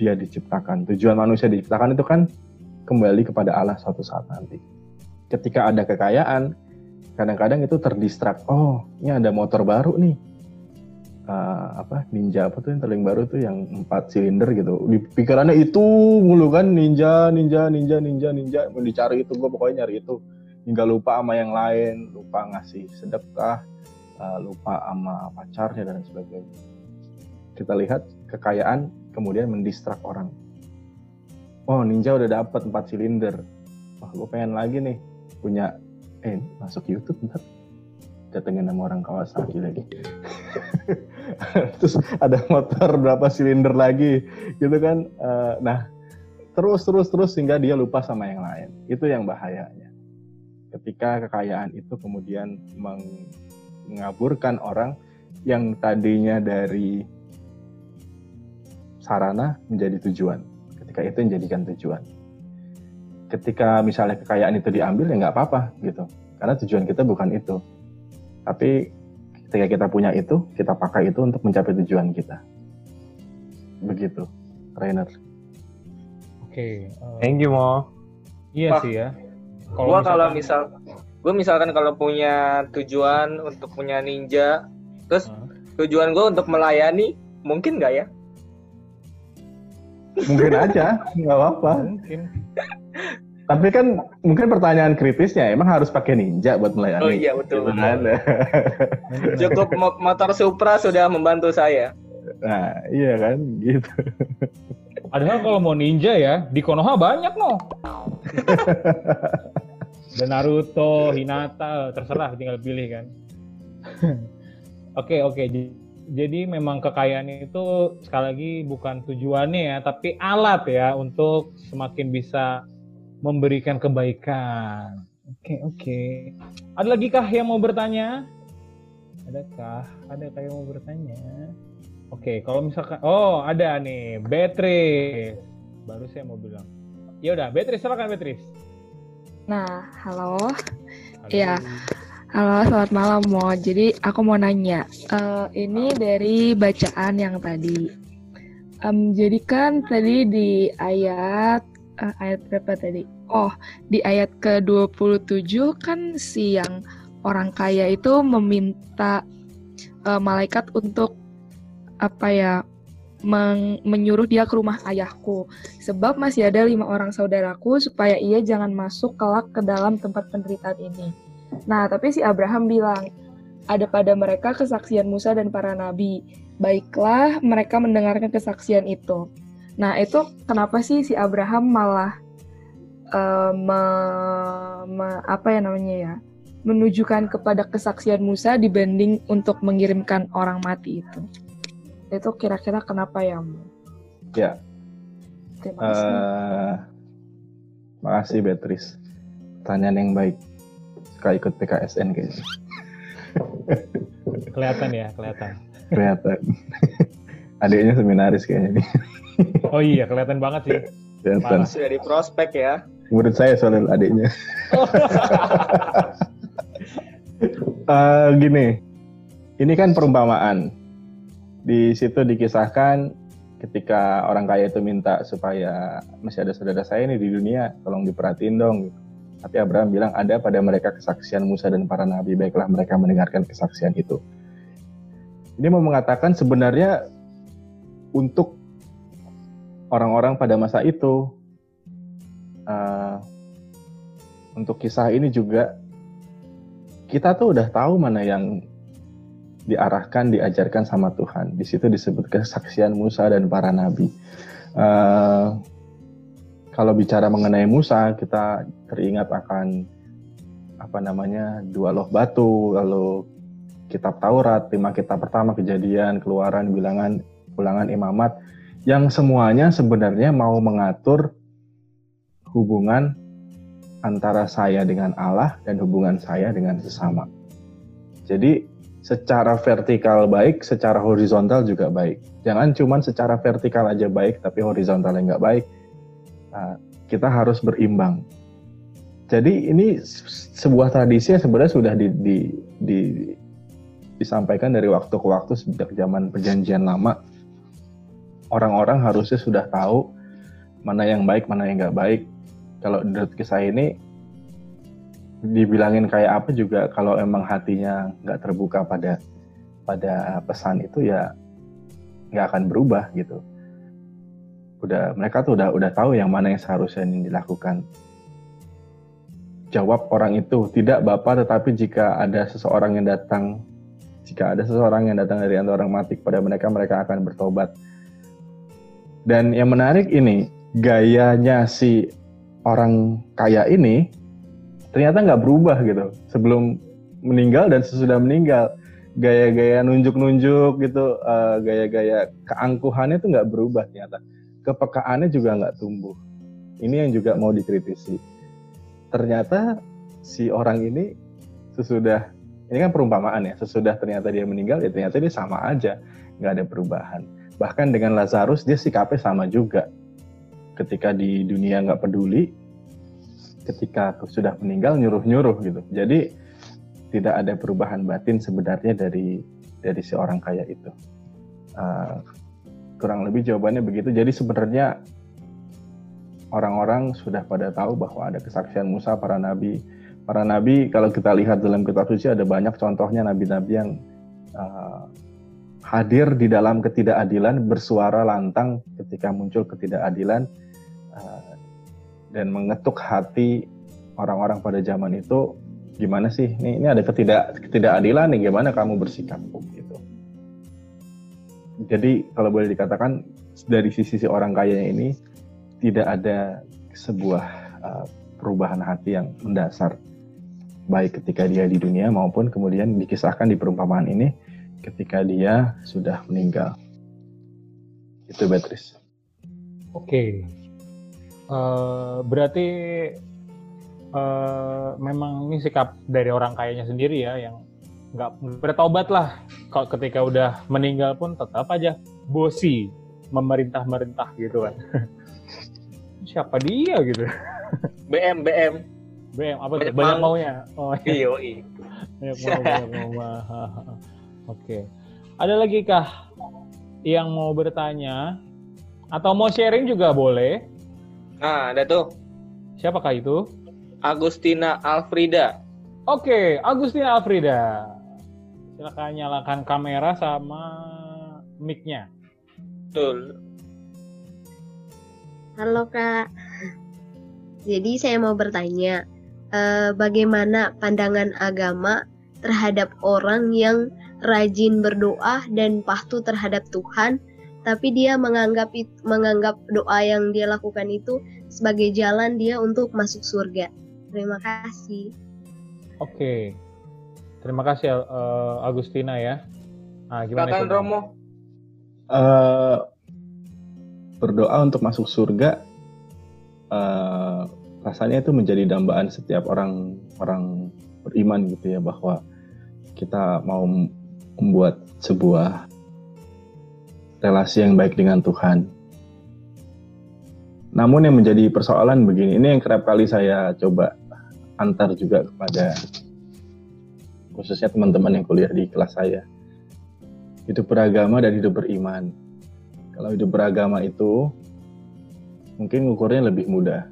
dia diciptakan. Tujuan manusia diciptakan itu kan kembali kepada Allah suatu saat nanti. Ketika ada kekayaan, kadang-kadang itu terdistrak. Oh, ini ada motor baru nih. Uh, apa ninja apa tuh yang paling baru tuh yang empat silinder gitu di pikirannya itu mulu kan ninja ninja ninja ninja ninja mau dicari itu gue pokoknya nyari itu hingga lupa sama yang lain, lupa ngasih sedekah, uh, lupa sama pacarnya dan sebagainya. Kita lihat kekayaan kemudian mendistrak orang. Oh ninja udah dapat 4 silinder, wah gue pengen lagi nih punya eh masuk YouTube ntar datengin sama orang Kawasaki lagi. Terus ada motor berapa silinder lagi gitu kan. Uh, nah terus terus terus sehingga dia lupa sama yang lain. Itu yang bahayanya. Ketika kekayaan itu kemudian mengaburkan orang yang tadinya dari sarana menjadi tujuan. Ketika itu menjadikan tujuan. Ketika misalnya kekayaan itu diambil ya nggak apa-apa gitu. Karena tujuan kita bukan itu. Tapi ketika kita punya itu, kita pakai itu untuk mencapai tujuan kita. Begitu, trainer. Oke. uh, Thank you Mo. Iya Wah, sih ya. Gua kalau misalkan- misal gue misalkan kalau punya tujuan untuk punya ninja, terus Hah? tujuan gue untuk melayani, mungkin nggak ya? Mungkin aja, nggak apa-apa. mungkin. Tapi kan mungkin pertanyaan kritisnya, emang harus pakai ninja buat melayani? Oh iya, betul, Gitu betul. kan? Cukup mo- motor Supra sudah membantu saya. Nah, iya kan, gitu. Padahal kalau mau ninja ya, di Konoha banyak no. Dan Naruto, Hinata, terserah tinggal pilih kan. Oke oke, J- jadi memang kekayaan itu sekali lagi bukan tujuannya ya, tapi alat ya untuk semakin bisa memberikan kebaikan. Oke oke. Ada lagi kah yang mau bertanya? Adakah? Adakah yang mau bertanya? Oke, kalau misalkan oh ada nih Beatrice. Baru saya mau bilang. Ya udah, Beatrice silakan Beatrice. Nah, halo. Halo. Iya. Halo, selamat malam Mo. Jadi aku mau nanya, eh, ini dari bacaan yang tadi. Em, jadi kan tadi di ayat eh, ayat berapa tadi? Oh, di ayat ke-27 kan si yang orang kaya itu meminta eh, malaikat untuk apa ya? meng- menyuruh dia ke rumah ayahku sebab masih ada lima orang saudaraku supaya ia jangan masuk kelak ke dalam tempat penderitaan ini. Nah, tapi si Abraham bilang, ada pada mereka kesaksian Musa dan para nabi. Baiklah mereka mendengarkan kesaksian itu. Nah, itu kenapa sih si Abraham malah eh, me- me- apa ya namanya ya? menunjukkan kepada kesaksian Musa dibanding untuk mengirimkan orang mati itu. Itu kira-kira kenapa ya? Ya. Terima kasih. Eh, makasih Beatrice. Pertanyaan yang baik. Suka ikut PKSN kayaknya. Kelihatan ya, kelihatan. Kelihatan. Adiknya seminaris kayaknya nih. Oh iya, kelihatan banget sih. Kelihatan. Sudah di prospek ya. Menurut saya soalnya adiknya. Eh, gini, ini kan perumpamaan. Di situ dikisahkan ketika orang kaya itu minta supaya masih ada saudara saya nih di dunia, tolong diperhatiin dong. gitu. Tapi Abraham bilang ada pada mereka kesaksian Musa dan para nabi, baiklah mereka mendengarkan kesaksian itu. Ini mau mengatakan sebenarnya untuk orang-orang pada masa itu, eh, untuk kisah ini juga kita tuh udah tahu mana yang diarahkan, diajarkan sama Tuhan. Di situ disebut kesaksian Musa dan para nabi. Eh, kalau bicara mengenai Musa, kita teringat akan apa namanya dua loh batu, lalu kitab Taurat, lima kitab pertama, kejadian, keluaran, bilangan, ulangan, imamat, yang semuanya sebenarnya mau mengatur hubungan antara saya dengan Allah dan hubungan saya dengan sesama. Jadi secara vertikal baik, secara horizontal juga baik. Jangan cuma secara vertikal aja baik, tapi horizontalnya nggak baik. Nah, kita harus berimbang. Jadi ini se- sebuah tradisi yang sebenarnya sudah di, di, di- disampaikan dari waktu ke waktu sejak zaman perjanjian lama. Orang-orang harusnya sudah tahu mana yang baik, mana yang nggak baik. Kalau menurut kisah ini dibilangin kayak apa juga kalau emang hatinya nggak terbuka pada pada pesan itu ya nggak akan berubah gitu. Udah mereka tuh udah udah tahu yang mana yang seharusnya ini dilakukan. jawab orang itu, tidak Bapak, tetapi jika ada seseorang yang datang, jika ada seseorang yang datang dari antara orang mati kepada mereka, mereka akan bertobat. Dan yang menarik ini, gayanya si orang kaya ini ternyata nggak berubah gitu sebelum meninggal dan sesudah meninggal gaya-gaya nunjuk-nunjuk gitu uh, gaya-gaya keangkuhannya itu nggak berubah ternyata kepekaannya juga nggak tumbuh ini yang juga mau dikritisi ternyata si orang ini sesudah ini kan perumpamaan ya sesudah ternyata dia meninggal ya ternyata dia sama aja nggak ada perubahan bahkan dengan Lazarus dia sikapnya sama juga ketika di dunia nggak peduli ketika sudah meninggal nyuruh-nyuruh gitu. Jadi tidak ada perubahan batin sebenarnya dari dari seorang kaya itu. Uh, kurang lebih jawabannya begitu. Jadi sebenarnya orang-orang sudah pada tahu bahwa ada kesaksian Musa, para nabi. Para nabi kalau kita lihat dalam kitab suci ada banyak contohnya nabi-nabi yang uh, hadir di dalam ketidakadilan, bersuara lantang ketika muncul ketidakadilan uh, dan mengetuk hati orang-orang pada zaman itu gimana sih ini ini ada ketidak ketidakadilan nih gimana kamu bersikap jadi kalau boleh dikatakan dari sisi si orang kaya ini tidak ada sebuah uh, perubahan hati yang mendasar. Baik ketika dia di dunia maupun kemudian dikisahkan di perumpamaan ini ketika dia sudah meninggal. Itu Beatrice. Oke okay. uh, berarti uh, memang ini sikap dari orang kayanya sendiri ya yang nggak bertobat lah. Kalau ketika udah meninggal pun tetap aja bosi memerintah-merintah gitu kan. Siapa dia gitu? BM BM BM apa tuh? Banyak maunya. Oh iya. Banyak mau banyak mau oke. Ada lagi kah yang mau bertanya? Atau mau sharing juga boleh? Nah ada tuh. Siapakah itu? Agustina Alfrida. Oke, Agustina Alfrida. Silakan nyalakan kamera sama mic-nya. Betul. Halo Kak. Jadi saya mau bertanya, eh, bagaimana pandangan agama terhadap orang yang rajin berdoa dan patuh terhadap Tuhan, tapi dia menganggap menganggap doa yang dia lakukan itu sebagai jalan dia untuk masuk surga. Terima kasih. Oke. Terima kasih uh, Agustina ya. Nah, gimana Silakan Romo. Uh, berdoa untuk masuk surga uh, rasanya itu menjadi dambaan setiap orang orang beriman gitu ya bahwa kita mau membuat sebuah relasi yang baik dengan Tuhan namun yang menjadi persoalan begini, ini yang kerap kali saya coba antar juga kepada khususnya teman-teman yang kuliah di kelas saya. Hidup beragama dan hidup beriman. Kalau hidup beragama itu mungkin ukurnya lebih mudah.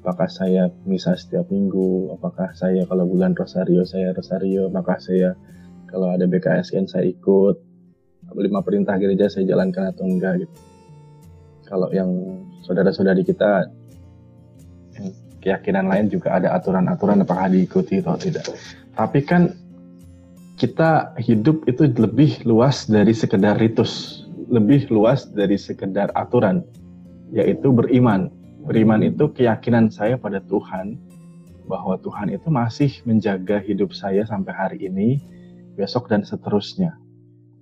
Apakah saya misa setiap minggu, apakah saya kalau bulan Rosario saya Rosario, apakah saya kalau ada BKSN saya ikut, lima perintah gereja saya jalankan atau enggak gitu. Kalau yang saudara-saudari kita keyakinan lain juga ada aturan-aturan apakah diikuti atau tidak. Tapi kan kita hidup itu lebih luas dari sekedar ritus, lebih luas dari sekedar aturan, yaitu beriman. Beriman itu keyakinan saya pada Tuhan bahwa Tuhan itu masih menjaga hidup saya sampai hari ini, besok dan seterusnya.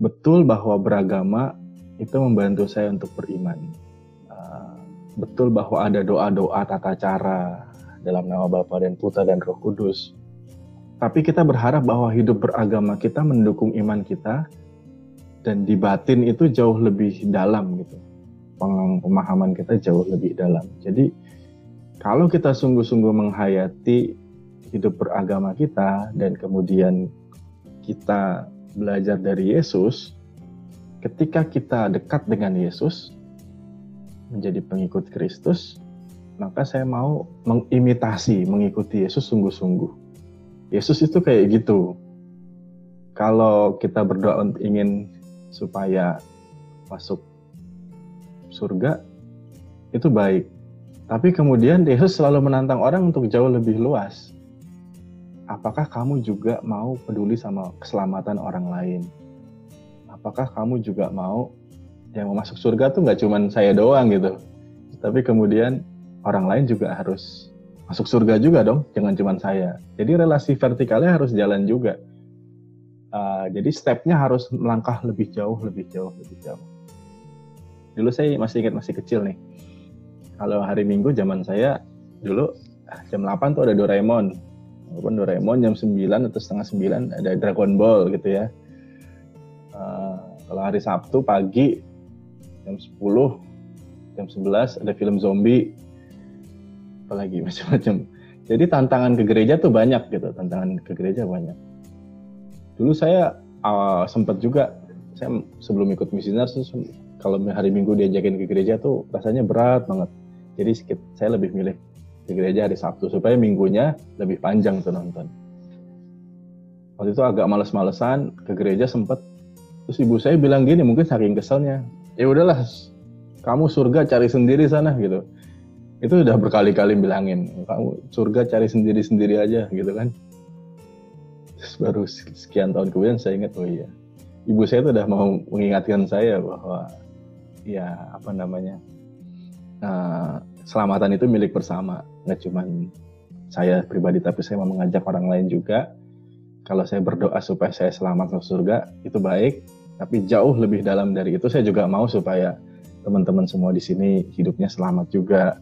Betul bahwa beragama itu membantu saya untuk beriman betul bahwa ada doa-doa tata cara dalam nama Bapa dan Putra dan Roh Kudus. Tapi kita berharap bahwa hidup beragama kita mendukung iman kita dan di batin itu jauh lebih dalam gitu. Pemahaman kita jauh lebih dalam. Jadi kalau kita sungguh-sungguh menghayati hidup beragama kita dan kemudian kita belajar dari Yesus, ketika kita dekat dengan Yesus, menjadi pengikut Kristus, maka saya mau mengimitasi, mengikuti Yesus sungguh-sungguh. Yesus itu kayak gitu. Kalau kita berdoa untuk ingin supaya masuk surga, itu baik. Tapi kemudian Yesus selalu menantang orang untuk jauh lebih luas. Apakah kamu juga mau peduli sama keselamatan orang lain? Apakah kamu juga mau yang mau masuk surga tuh nggak cuman saya doang gitu, tapi kemudian orang lain juga harus masuk surga juga dong, jangan cuma saya. Jadi relasi vertikalnya harus jalan juga. Uh, jadi stepnya harus melangkah lebih jauh, lebih jauh, lebih jauh. Dulu saya masih ingat masih kecil nih. Kalau hari Minggu zaman saya dulu jam 8 tuh ada Doraemon. Walaupun Doraemon jam 9 atau setengah 9 ada Dragon Ball gitu ya. Uh, kalau hari Sabtu pagi jam 10, jam 11 ada film zombie, apalagi macam-macam. Jadi tantangan ke gereja tuh banyak gitu, tantangan ke gereja banyak dulu saya uh, sempat juga saya sebelum ikut misioner kalau hari Minggu diajakin ke gereja tuh rasanya berat banget. Jadi saya lebih milih ke gereja hari Sabtu supaya minggunya lebih panjang tuh nonton. Waktu itu agak males-malesan ke gereja sempet terus ibu saya bilang gini mungkin saking keselnya ya udahlah kamu surga cari sendiri sana gitu itu udah berkali-kali bilangin kamu surga cari sendiri-sendiri aja gitu kan Terus baru sekian tahun kemudian saya ingat, oh iya, ibu saya itu udah mau mengingatkan saya bahwa ya apa namanya, uh, selamatan itu milik bersama, nggak cuma saya pribadi tapi saya mau mengajak orang lain juga. Kalau saya berdoa supaya saya selamat masuk surga itu baik, tapi jauh lebih dalam dari itu saya juga mau supaya teman-teman semua di sini hidupnya selamat juga.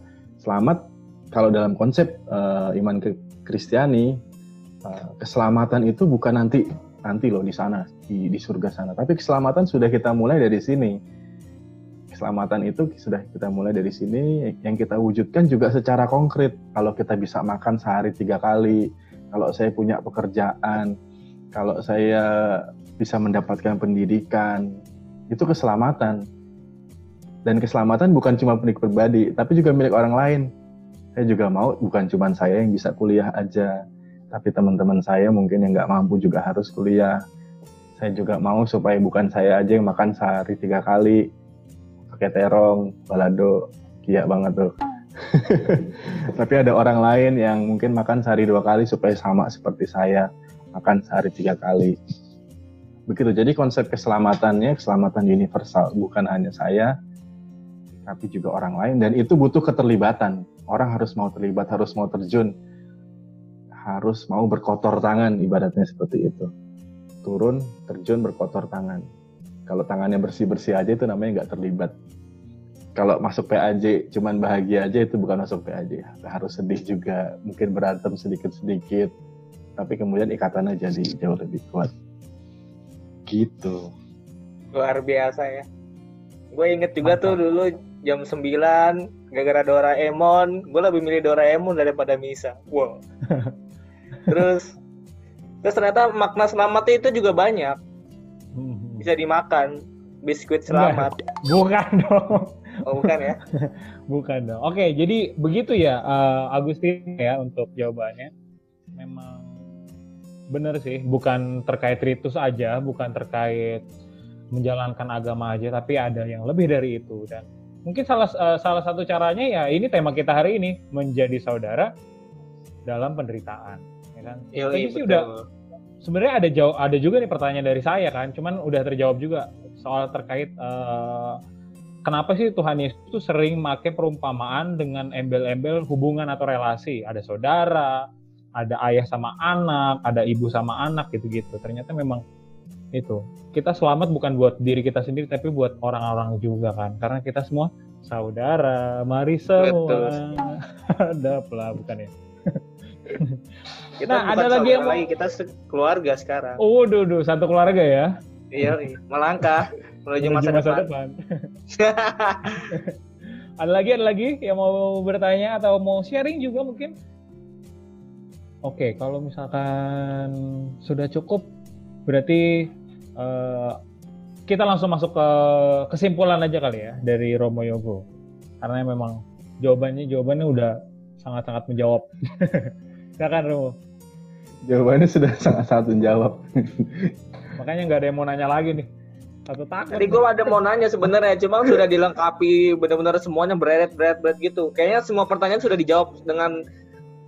Selamat. Kalau dalam konsep uh, iman ke Kristiani Eh, keselamatan itu bukan nanti nanti loh di sana di, di surga sana. Tapi keselamatan sudah kita mulai dari sini. Keselamatan itu sudah kita mulai dari sini. Yang kita wujudkan juga secara konkret. Kalau kita bisa makan sehari tiga kali kalau saya punya pekerjaan kalau saya bisa mendapatkan pendidikan itu keselamatan dan keselamatan bukan cuma milik pribadi tapi juga milik orang lain saya juga mau bukan cuma saya yang bisa kuliah aja tapi teman-teman saya mungkin yang nggak mampu juga harus kuliah. Saya juga mau supaya bukan saya aja yang makan sehari tiga kali, pakai terong, balado, kia banget tuh. tapi ada orang lain yang mungkin makan sehari dua kali supaya sama seperti saya, makan sehari tiga kali. Begitu, jadi konsep keselamatannya, keselamatan universal, bukan hanya saya, tapi juga orang lain, dan itu butuh keterlibatan. Orang harus mau terlibat, harus mau terjun. Harus mau berkotor tangan ibaratnya seperti itu. Turun terjun berkotor tangan. Kalau tangannya bersih bersih aja itu namanya nggak terlibat. Kalau masuk PAJ cuman bahagia aja itu bukan masuk PAJ harus sedih juga. Mungkin berantem sedikit sedikit tapi kemudian ikatannya jadi jauh lebih kuat. Gitu. Luar biasa ya. Gue inget juga Mantap. tuh dulu jam 9 gara-gara Doraemon gue lebih milih Doraemon daripada Misa. Wow. Terus terus ternyata makna selamat itu juga banyak. Hmm. bisa dimakan biskuit selamat. Bukan dong. Oh bukan ya? Bukan dong. Oke jadi begitu ya uh, Agustin ya untuk jawabannya. Memang benar sih bukan terkait ritus aja bukan terkait menjalankan agama aja tapi ada yang lebih dari itu dan mungkin salah uh, salah satu caranya ya ini tema kita hari ini menjadi saudara dalam penderitaan kan. Iya, Tadi sih udah sebenarnya ada jauh ada juga nih pertanyaan dari saya kan, cuman udah terjawab juga soal terkait uh, kenapa sih Tuhan Yesus itu sering make perumpamaan dengan embel-embel hubungan atau relasi, ada saudara, ada ayah sama anak, ada ibu sama anak gitu-gitu. Ternyata memang itu kita selamat bukan buat diri kita sendiri tapi buat orang-orang juga kan karena kita semua saudara mari semua ada lah bukan ya kita nah, ada lagi yang lagi kita keluarga sekarang. Oh, duh, duh, satu keluarga ya. Iya, iya. melangkah menuju masa, masa depan. depan. ada lagi, ada lagi yang mau bertanya atau mau sharing juga mungkin? Oke, kalau misalkan sudah cukup, berarti uh, kita langsung masuk ke kesimpulan aja kali ya dari Romo Yogo. Karena memang jawabannya jawabannya udah sangat-sangat menjawab. Silakan Romo. Jawabannya sudah sangat-sangat menjawab. Makanya nggak ada yang mau nanya lagi nih. atau takut Tadi gue ada mau nanya sebenarnya, cuma sudah dilengkapi benar-benar semuanya beret beret beret gitu. Kayaknya semua pertanyaan sudah dijawab dengan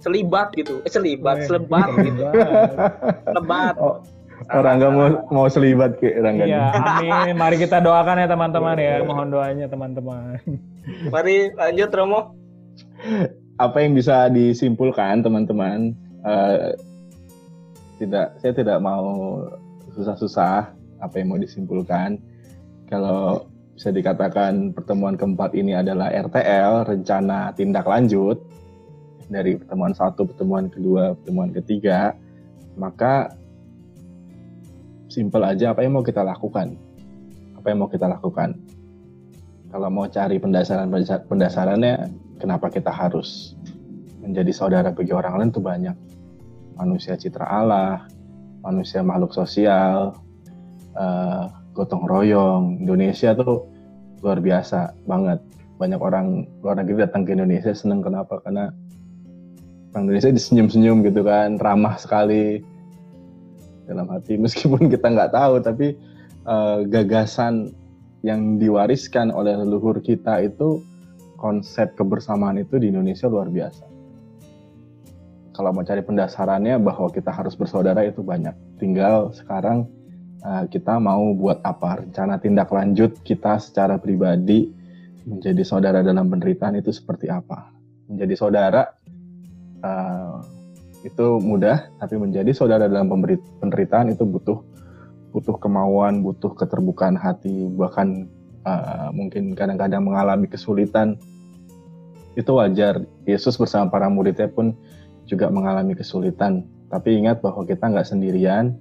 selibat gitu. Eh selibat, selebat gitu. selibat. Lebat. Oh, orang nggak mau mau selibat ke Rangga. Iya, amin. Mari kita doakan ya teman-teman ya. Mohon doanya teman-teman. Mari lanjut Romo. Apa yang bisa disimpulkan teman-teman? Eh, tidak, saya tidak mau susah-susah. Apa yang mau disimpulkan? Kalau bisa dikatakan pertemuan keempat ini adalah RTL, rencana tindak lanjut dari pertemuan satu, pertemuan kedua, pertemuan ketiga, maka simpel aja apa yang mau kita lakukan. Apa yang mau kita lakukan? Kalau mau cari pendasaran pendasarannya, kenapa kita harus menjadi saudara bagi orang lain itu banyak. Manusia citra Allah, manusia makhluk sosial, eh, gotong royong. Indonesia tuh luar biasa banget. Banyak orang luar negeri datang ke Indonesia seneng kenapa? Karena orang Indonesia disenyum-senyum gitu kan, ramah sekali dalam hati meskipun kita nggak tahu tapi eh, gagasan yang diwariskan oleh leluhur kita itu konsep kebersamaan itu di Indonesia luar biasa. Kalau mau cari pendasarannya bahwa kita harus bersaudara itu banyak. Tinggal sekarang eh, kita mau buat apa? Rencana tindak lanjut kita secara pribadi menjadi saudara dalam penderitaan itu seperti apa? Menjadi saudara eh, itu mudah, tapi menjadi saudara dalam penderitaan itu butuh butuh kemauan, butuh keterbukaan hati, bahkan uh, mungkin kadang-kadang mengalami kesulitan. Itu wajar. Yesus bersama para muridnya pun juga mengalami kesulitan. Tapi ingat bahwa kita nggak sendirian,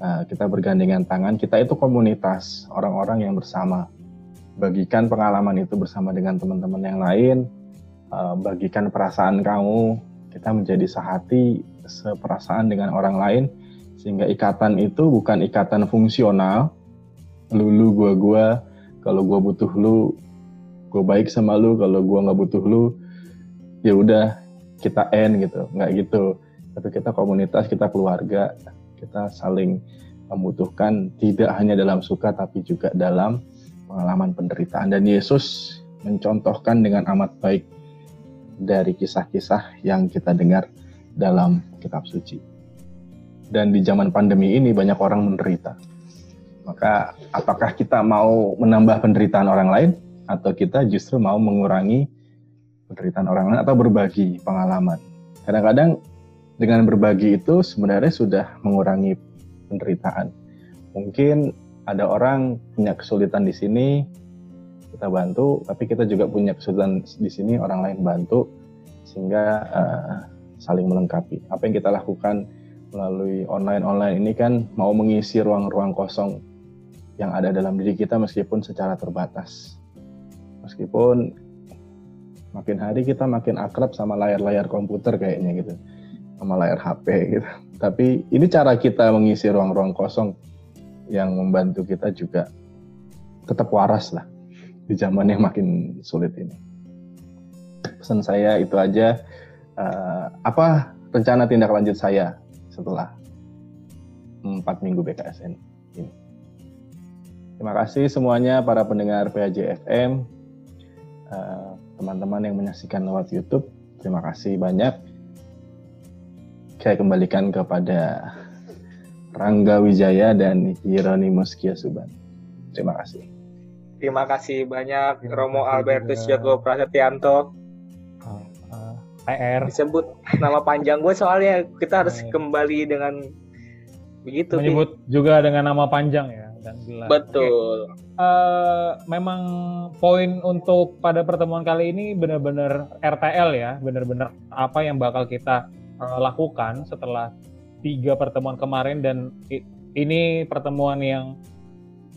uh, kita bergandengan tangan. Kita itu komunitas, orang-orang yang bersama. Bagikan pengalaman itu bersama dengan teman-teman yang lain. uh, bagikan perasaan kamu, kita menjadi sehati, seperasaan dengan orang lain, sehingga ikatan itu bukan ikatan fungsional, lu lu gua gua, kalau gua butuh lu, gua baik sama lu, kalau gua nggak butuh lu, ya udah kita end gitu, nggak gitu. Tapi kita komunitas, kita keluarga, kita saling membutuhkan tidak hanya dalam suka tapi juga dalam pengalaman penderitaan. Dan Yesus mencontohkan dengan amat baik dari kisah-kisah yang kita dengar dalam kitab suci. Dan di zaman pandemi ini banyak orang menderita. Maka apakah kita mau menambah penderitaan orang lain atau kita justru mau mengurangi penderitaan orang lain atau berbagi pengalaman? Kadang-kadang dengan berbagi itu sebenarnya sudah mengurangi penderitaan. Mungkin ada orang punya kesulitan di sini, kita bantu, tapi kita juga punya kesulitan di sini, orang lain bantu, sehingga uh, saling melengkapi. Apa yang kita lakukan melalui online-online ini kan mau mengisi ruang-ruang kosong yang ada dalam diri kita meskipun secara terbatas. Meskipun makin hari kita makin akrab sama layar-layar komputer kayaknya gitu, sama layar HP gitu. Tapi ini cara kita mengisi ruang-ruang kosong yang membantu kita juga tetap waras lah di zaman yang makin sulit ini. Pesan saya itu aja. Uh, apa rencana tindak lanjut saya setelah empat minggu BKSN ini? Terima kasih semuanya para pendengar PAJ FM, uh, teman-teman yang menyaksikan lewat YouTube. Terima kasih banyak. Saya kembalikan kepada Rangga Wijaya dan Hieronymus Kiasuban. Terima kasih. Terima kasih banyak Terima Romo kasih Albertus juga. Jago Prasetyanto. Uh, uh, PR Disebut nama panjang gue soalnya kita harus Baik. kembali dengan begitu. Menyebut juga dengan nama panjang ya dan gelar. Betul. Eh, memang poin untuk pada pertemuan kali ini benar-benar RTL ya, benar-benar apa yang bakal kita eh, lakukan setelah tiga pertemuan kemarin dan ini pertemuan yang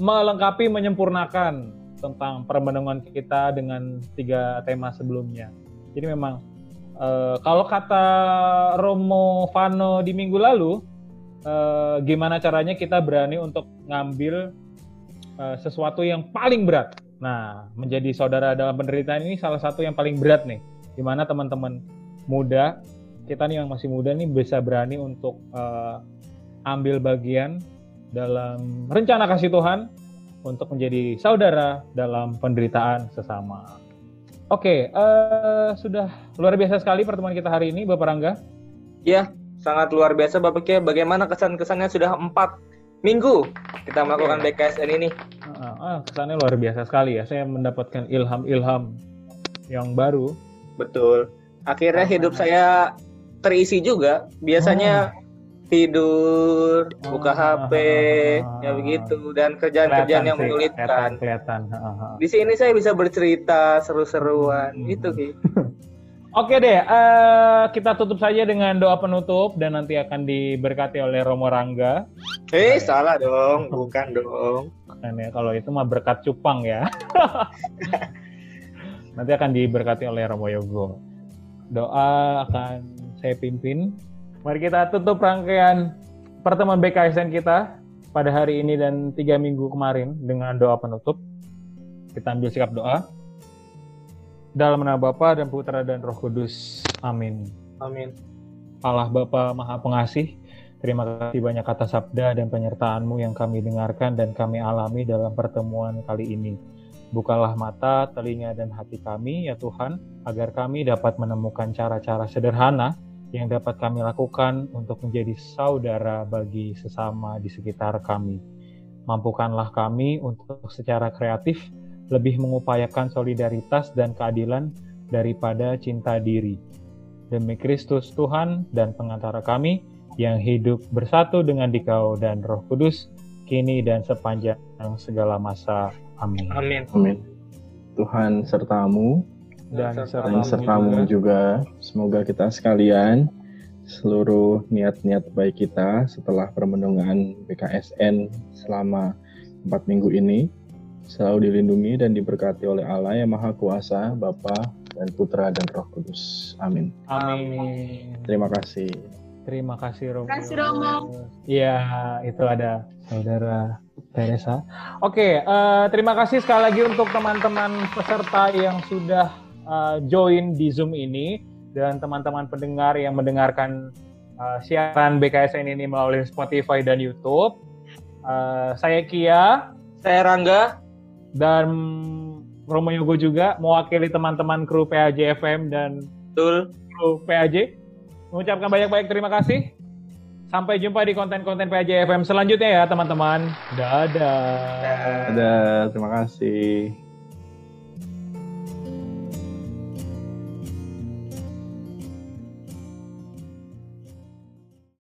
melengkapi, menyempurnakan tentang permenungan kita dengan tiga tema sebelumnya. Jadi memang eh, kalau kata Romo Vano di minggu lalu, eh, gimana caranya kita berani untuk ngambil eh, sesuatu yang paling berat. Nah, menjadi saudara dalam penderitaan ini salah satu yang paling berat nih, di mana teman-teman muda kita nih yang masih muda nih bisa berani untuk eh, ambil bagian dalam rencana kasih Tuhan untuk menjadi saudara dalam penderitaan sesama. Oke, eh, sudah luar biasa sekali pertemuan kita hari ini, Bapak Rangga. Ya, sangat luar biasa Bapak Kia. Bagaimana kesan-kesannya sudah empat minggu kita melakukan BKSN ini? Ah, ah, kesannya luar biasa sekali ya. Saya mendapatkan ilham-ilham yang baru. Betul. Akhirnya Sama. hidup saya terisi juga. Biasanya tidur, buka Oh, HP, ya begitu, dan kerjaan-kerjaan yang menyulitkan. Kelihatan, kelihatan. Ah, ah. Di sini saya bisa bercerita seru-seruan, Hmm. gitu Ki. Oke deh, eh, kita tutup saja dengan doa penutup dan nanti akan diberkati oleh Romo Rangga. Eh, salah dong, bukan dong. Ya, kalau itu mah berkat cupang ya. nanti akan diberkati oleh Romo Yogo. Doa akan saya pimpin. Mari kita tutup rangkaian pertemuan BKSN kita pada hari ini dan tiga minggu kemarin dengan doa penutup. Kita ambil sikap doa. Dalam nama Bapa dan Putra dan Roh Kudus. Amin. Amin. Allah Bapa Maha Pengasih, terima kasih banyak atas sabda dan penyertaan-Mu yang kami dengarkan dan kami alami dalam pertemuan kali ini. Bukalah mata, telinga, dan hati kami, ya Tuhan, agar kami dapat menemukan cara-cara sederhana yang dapat kami lakukan untuk menjadi saudara bagi sesama di sekitar kami. Mampukanlah kami untuk secara kreatif lebih mengupayakan solidaritas dan keadilan daripada cinta diri demi Kristus Tuhan dan pengantara kami yang hidup bersatu dengan Dikau dan Roh Kudus kini dan sepanjang segala masa. Amin. Amin. Amin. Tuhan sertamu Dan Dan dan sertamu sertamu juga. Semoga kita sekalian seluruh niat-niat baik kita setelah permenungan BKSN selama empat minggu ini selalu dilindungi dan diberkati oleh Allah yang Maha Kuasa, Bapa dan Putra dan Roh Kudus. Amin. Amin. Terima kasih. Terima kasih Romo. Terima kasih, Romo. Iya, itu ada saudara Teresa. Oke, eh, terima kasih sekali lagi untuk teman-teman peserta yang sudah eh, join di Zoom ini dan teman-teman pendengar yang mendengarkan eh, siaran BKSN ini melalui Spotify dan YouTube. Eh, saya Kia Saya Rangga. dan Romo Yogo juga mewakili teman-teman kru PAJ FM dan Betul. kru PAJ. Mengucapkan banyak-banyak terima kasih. Sampai jumpa di konten-konten PAJ FM selanjutnya ya teman-teman. Dadah. Ada, terima kasih.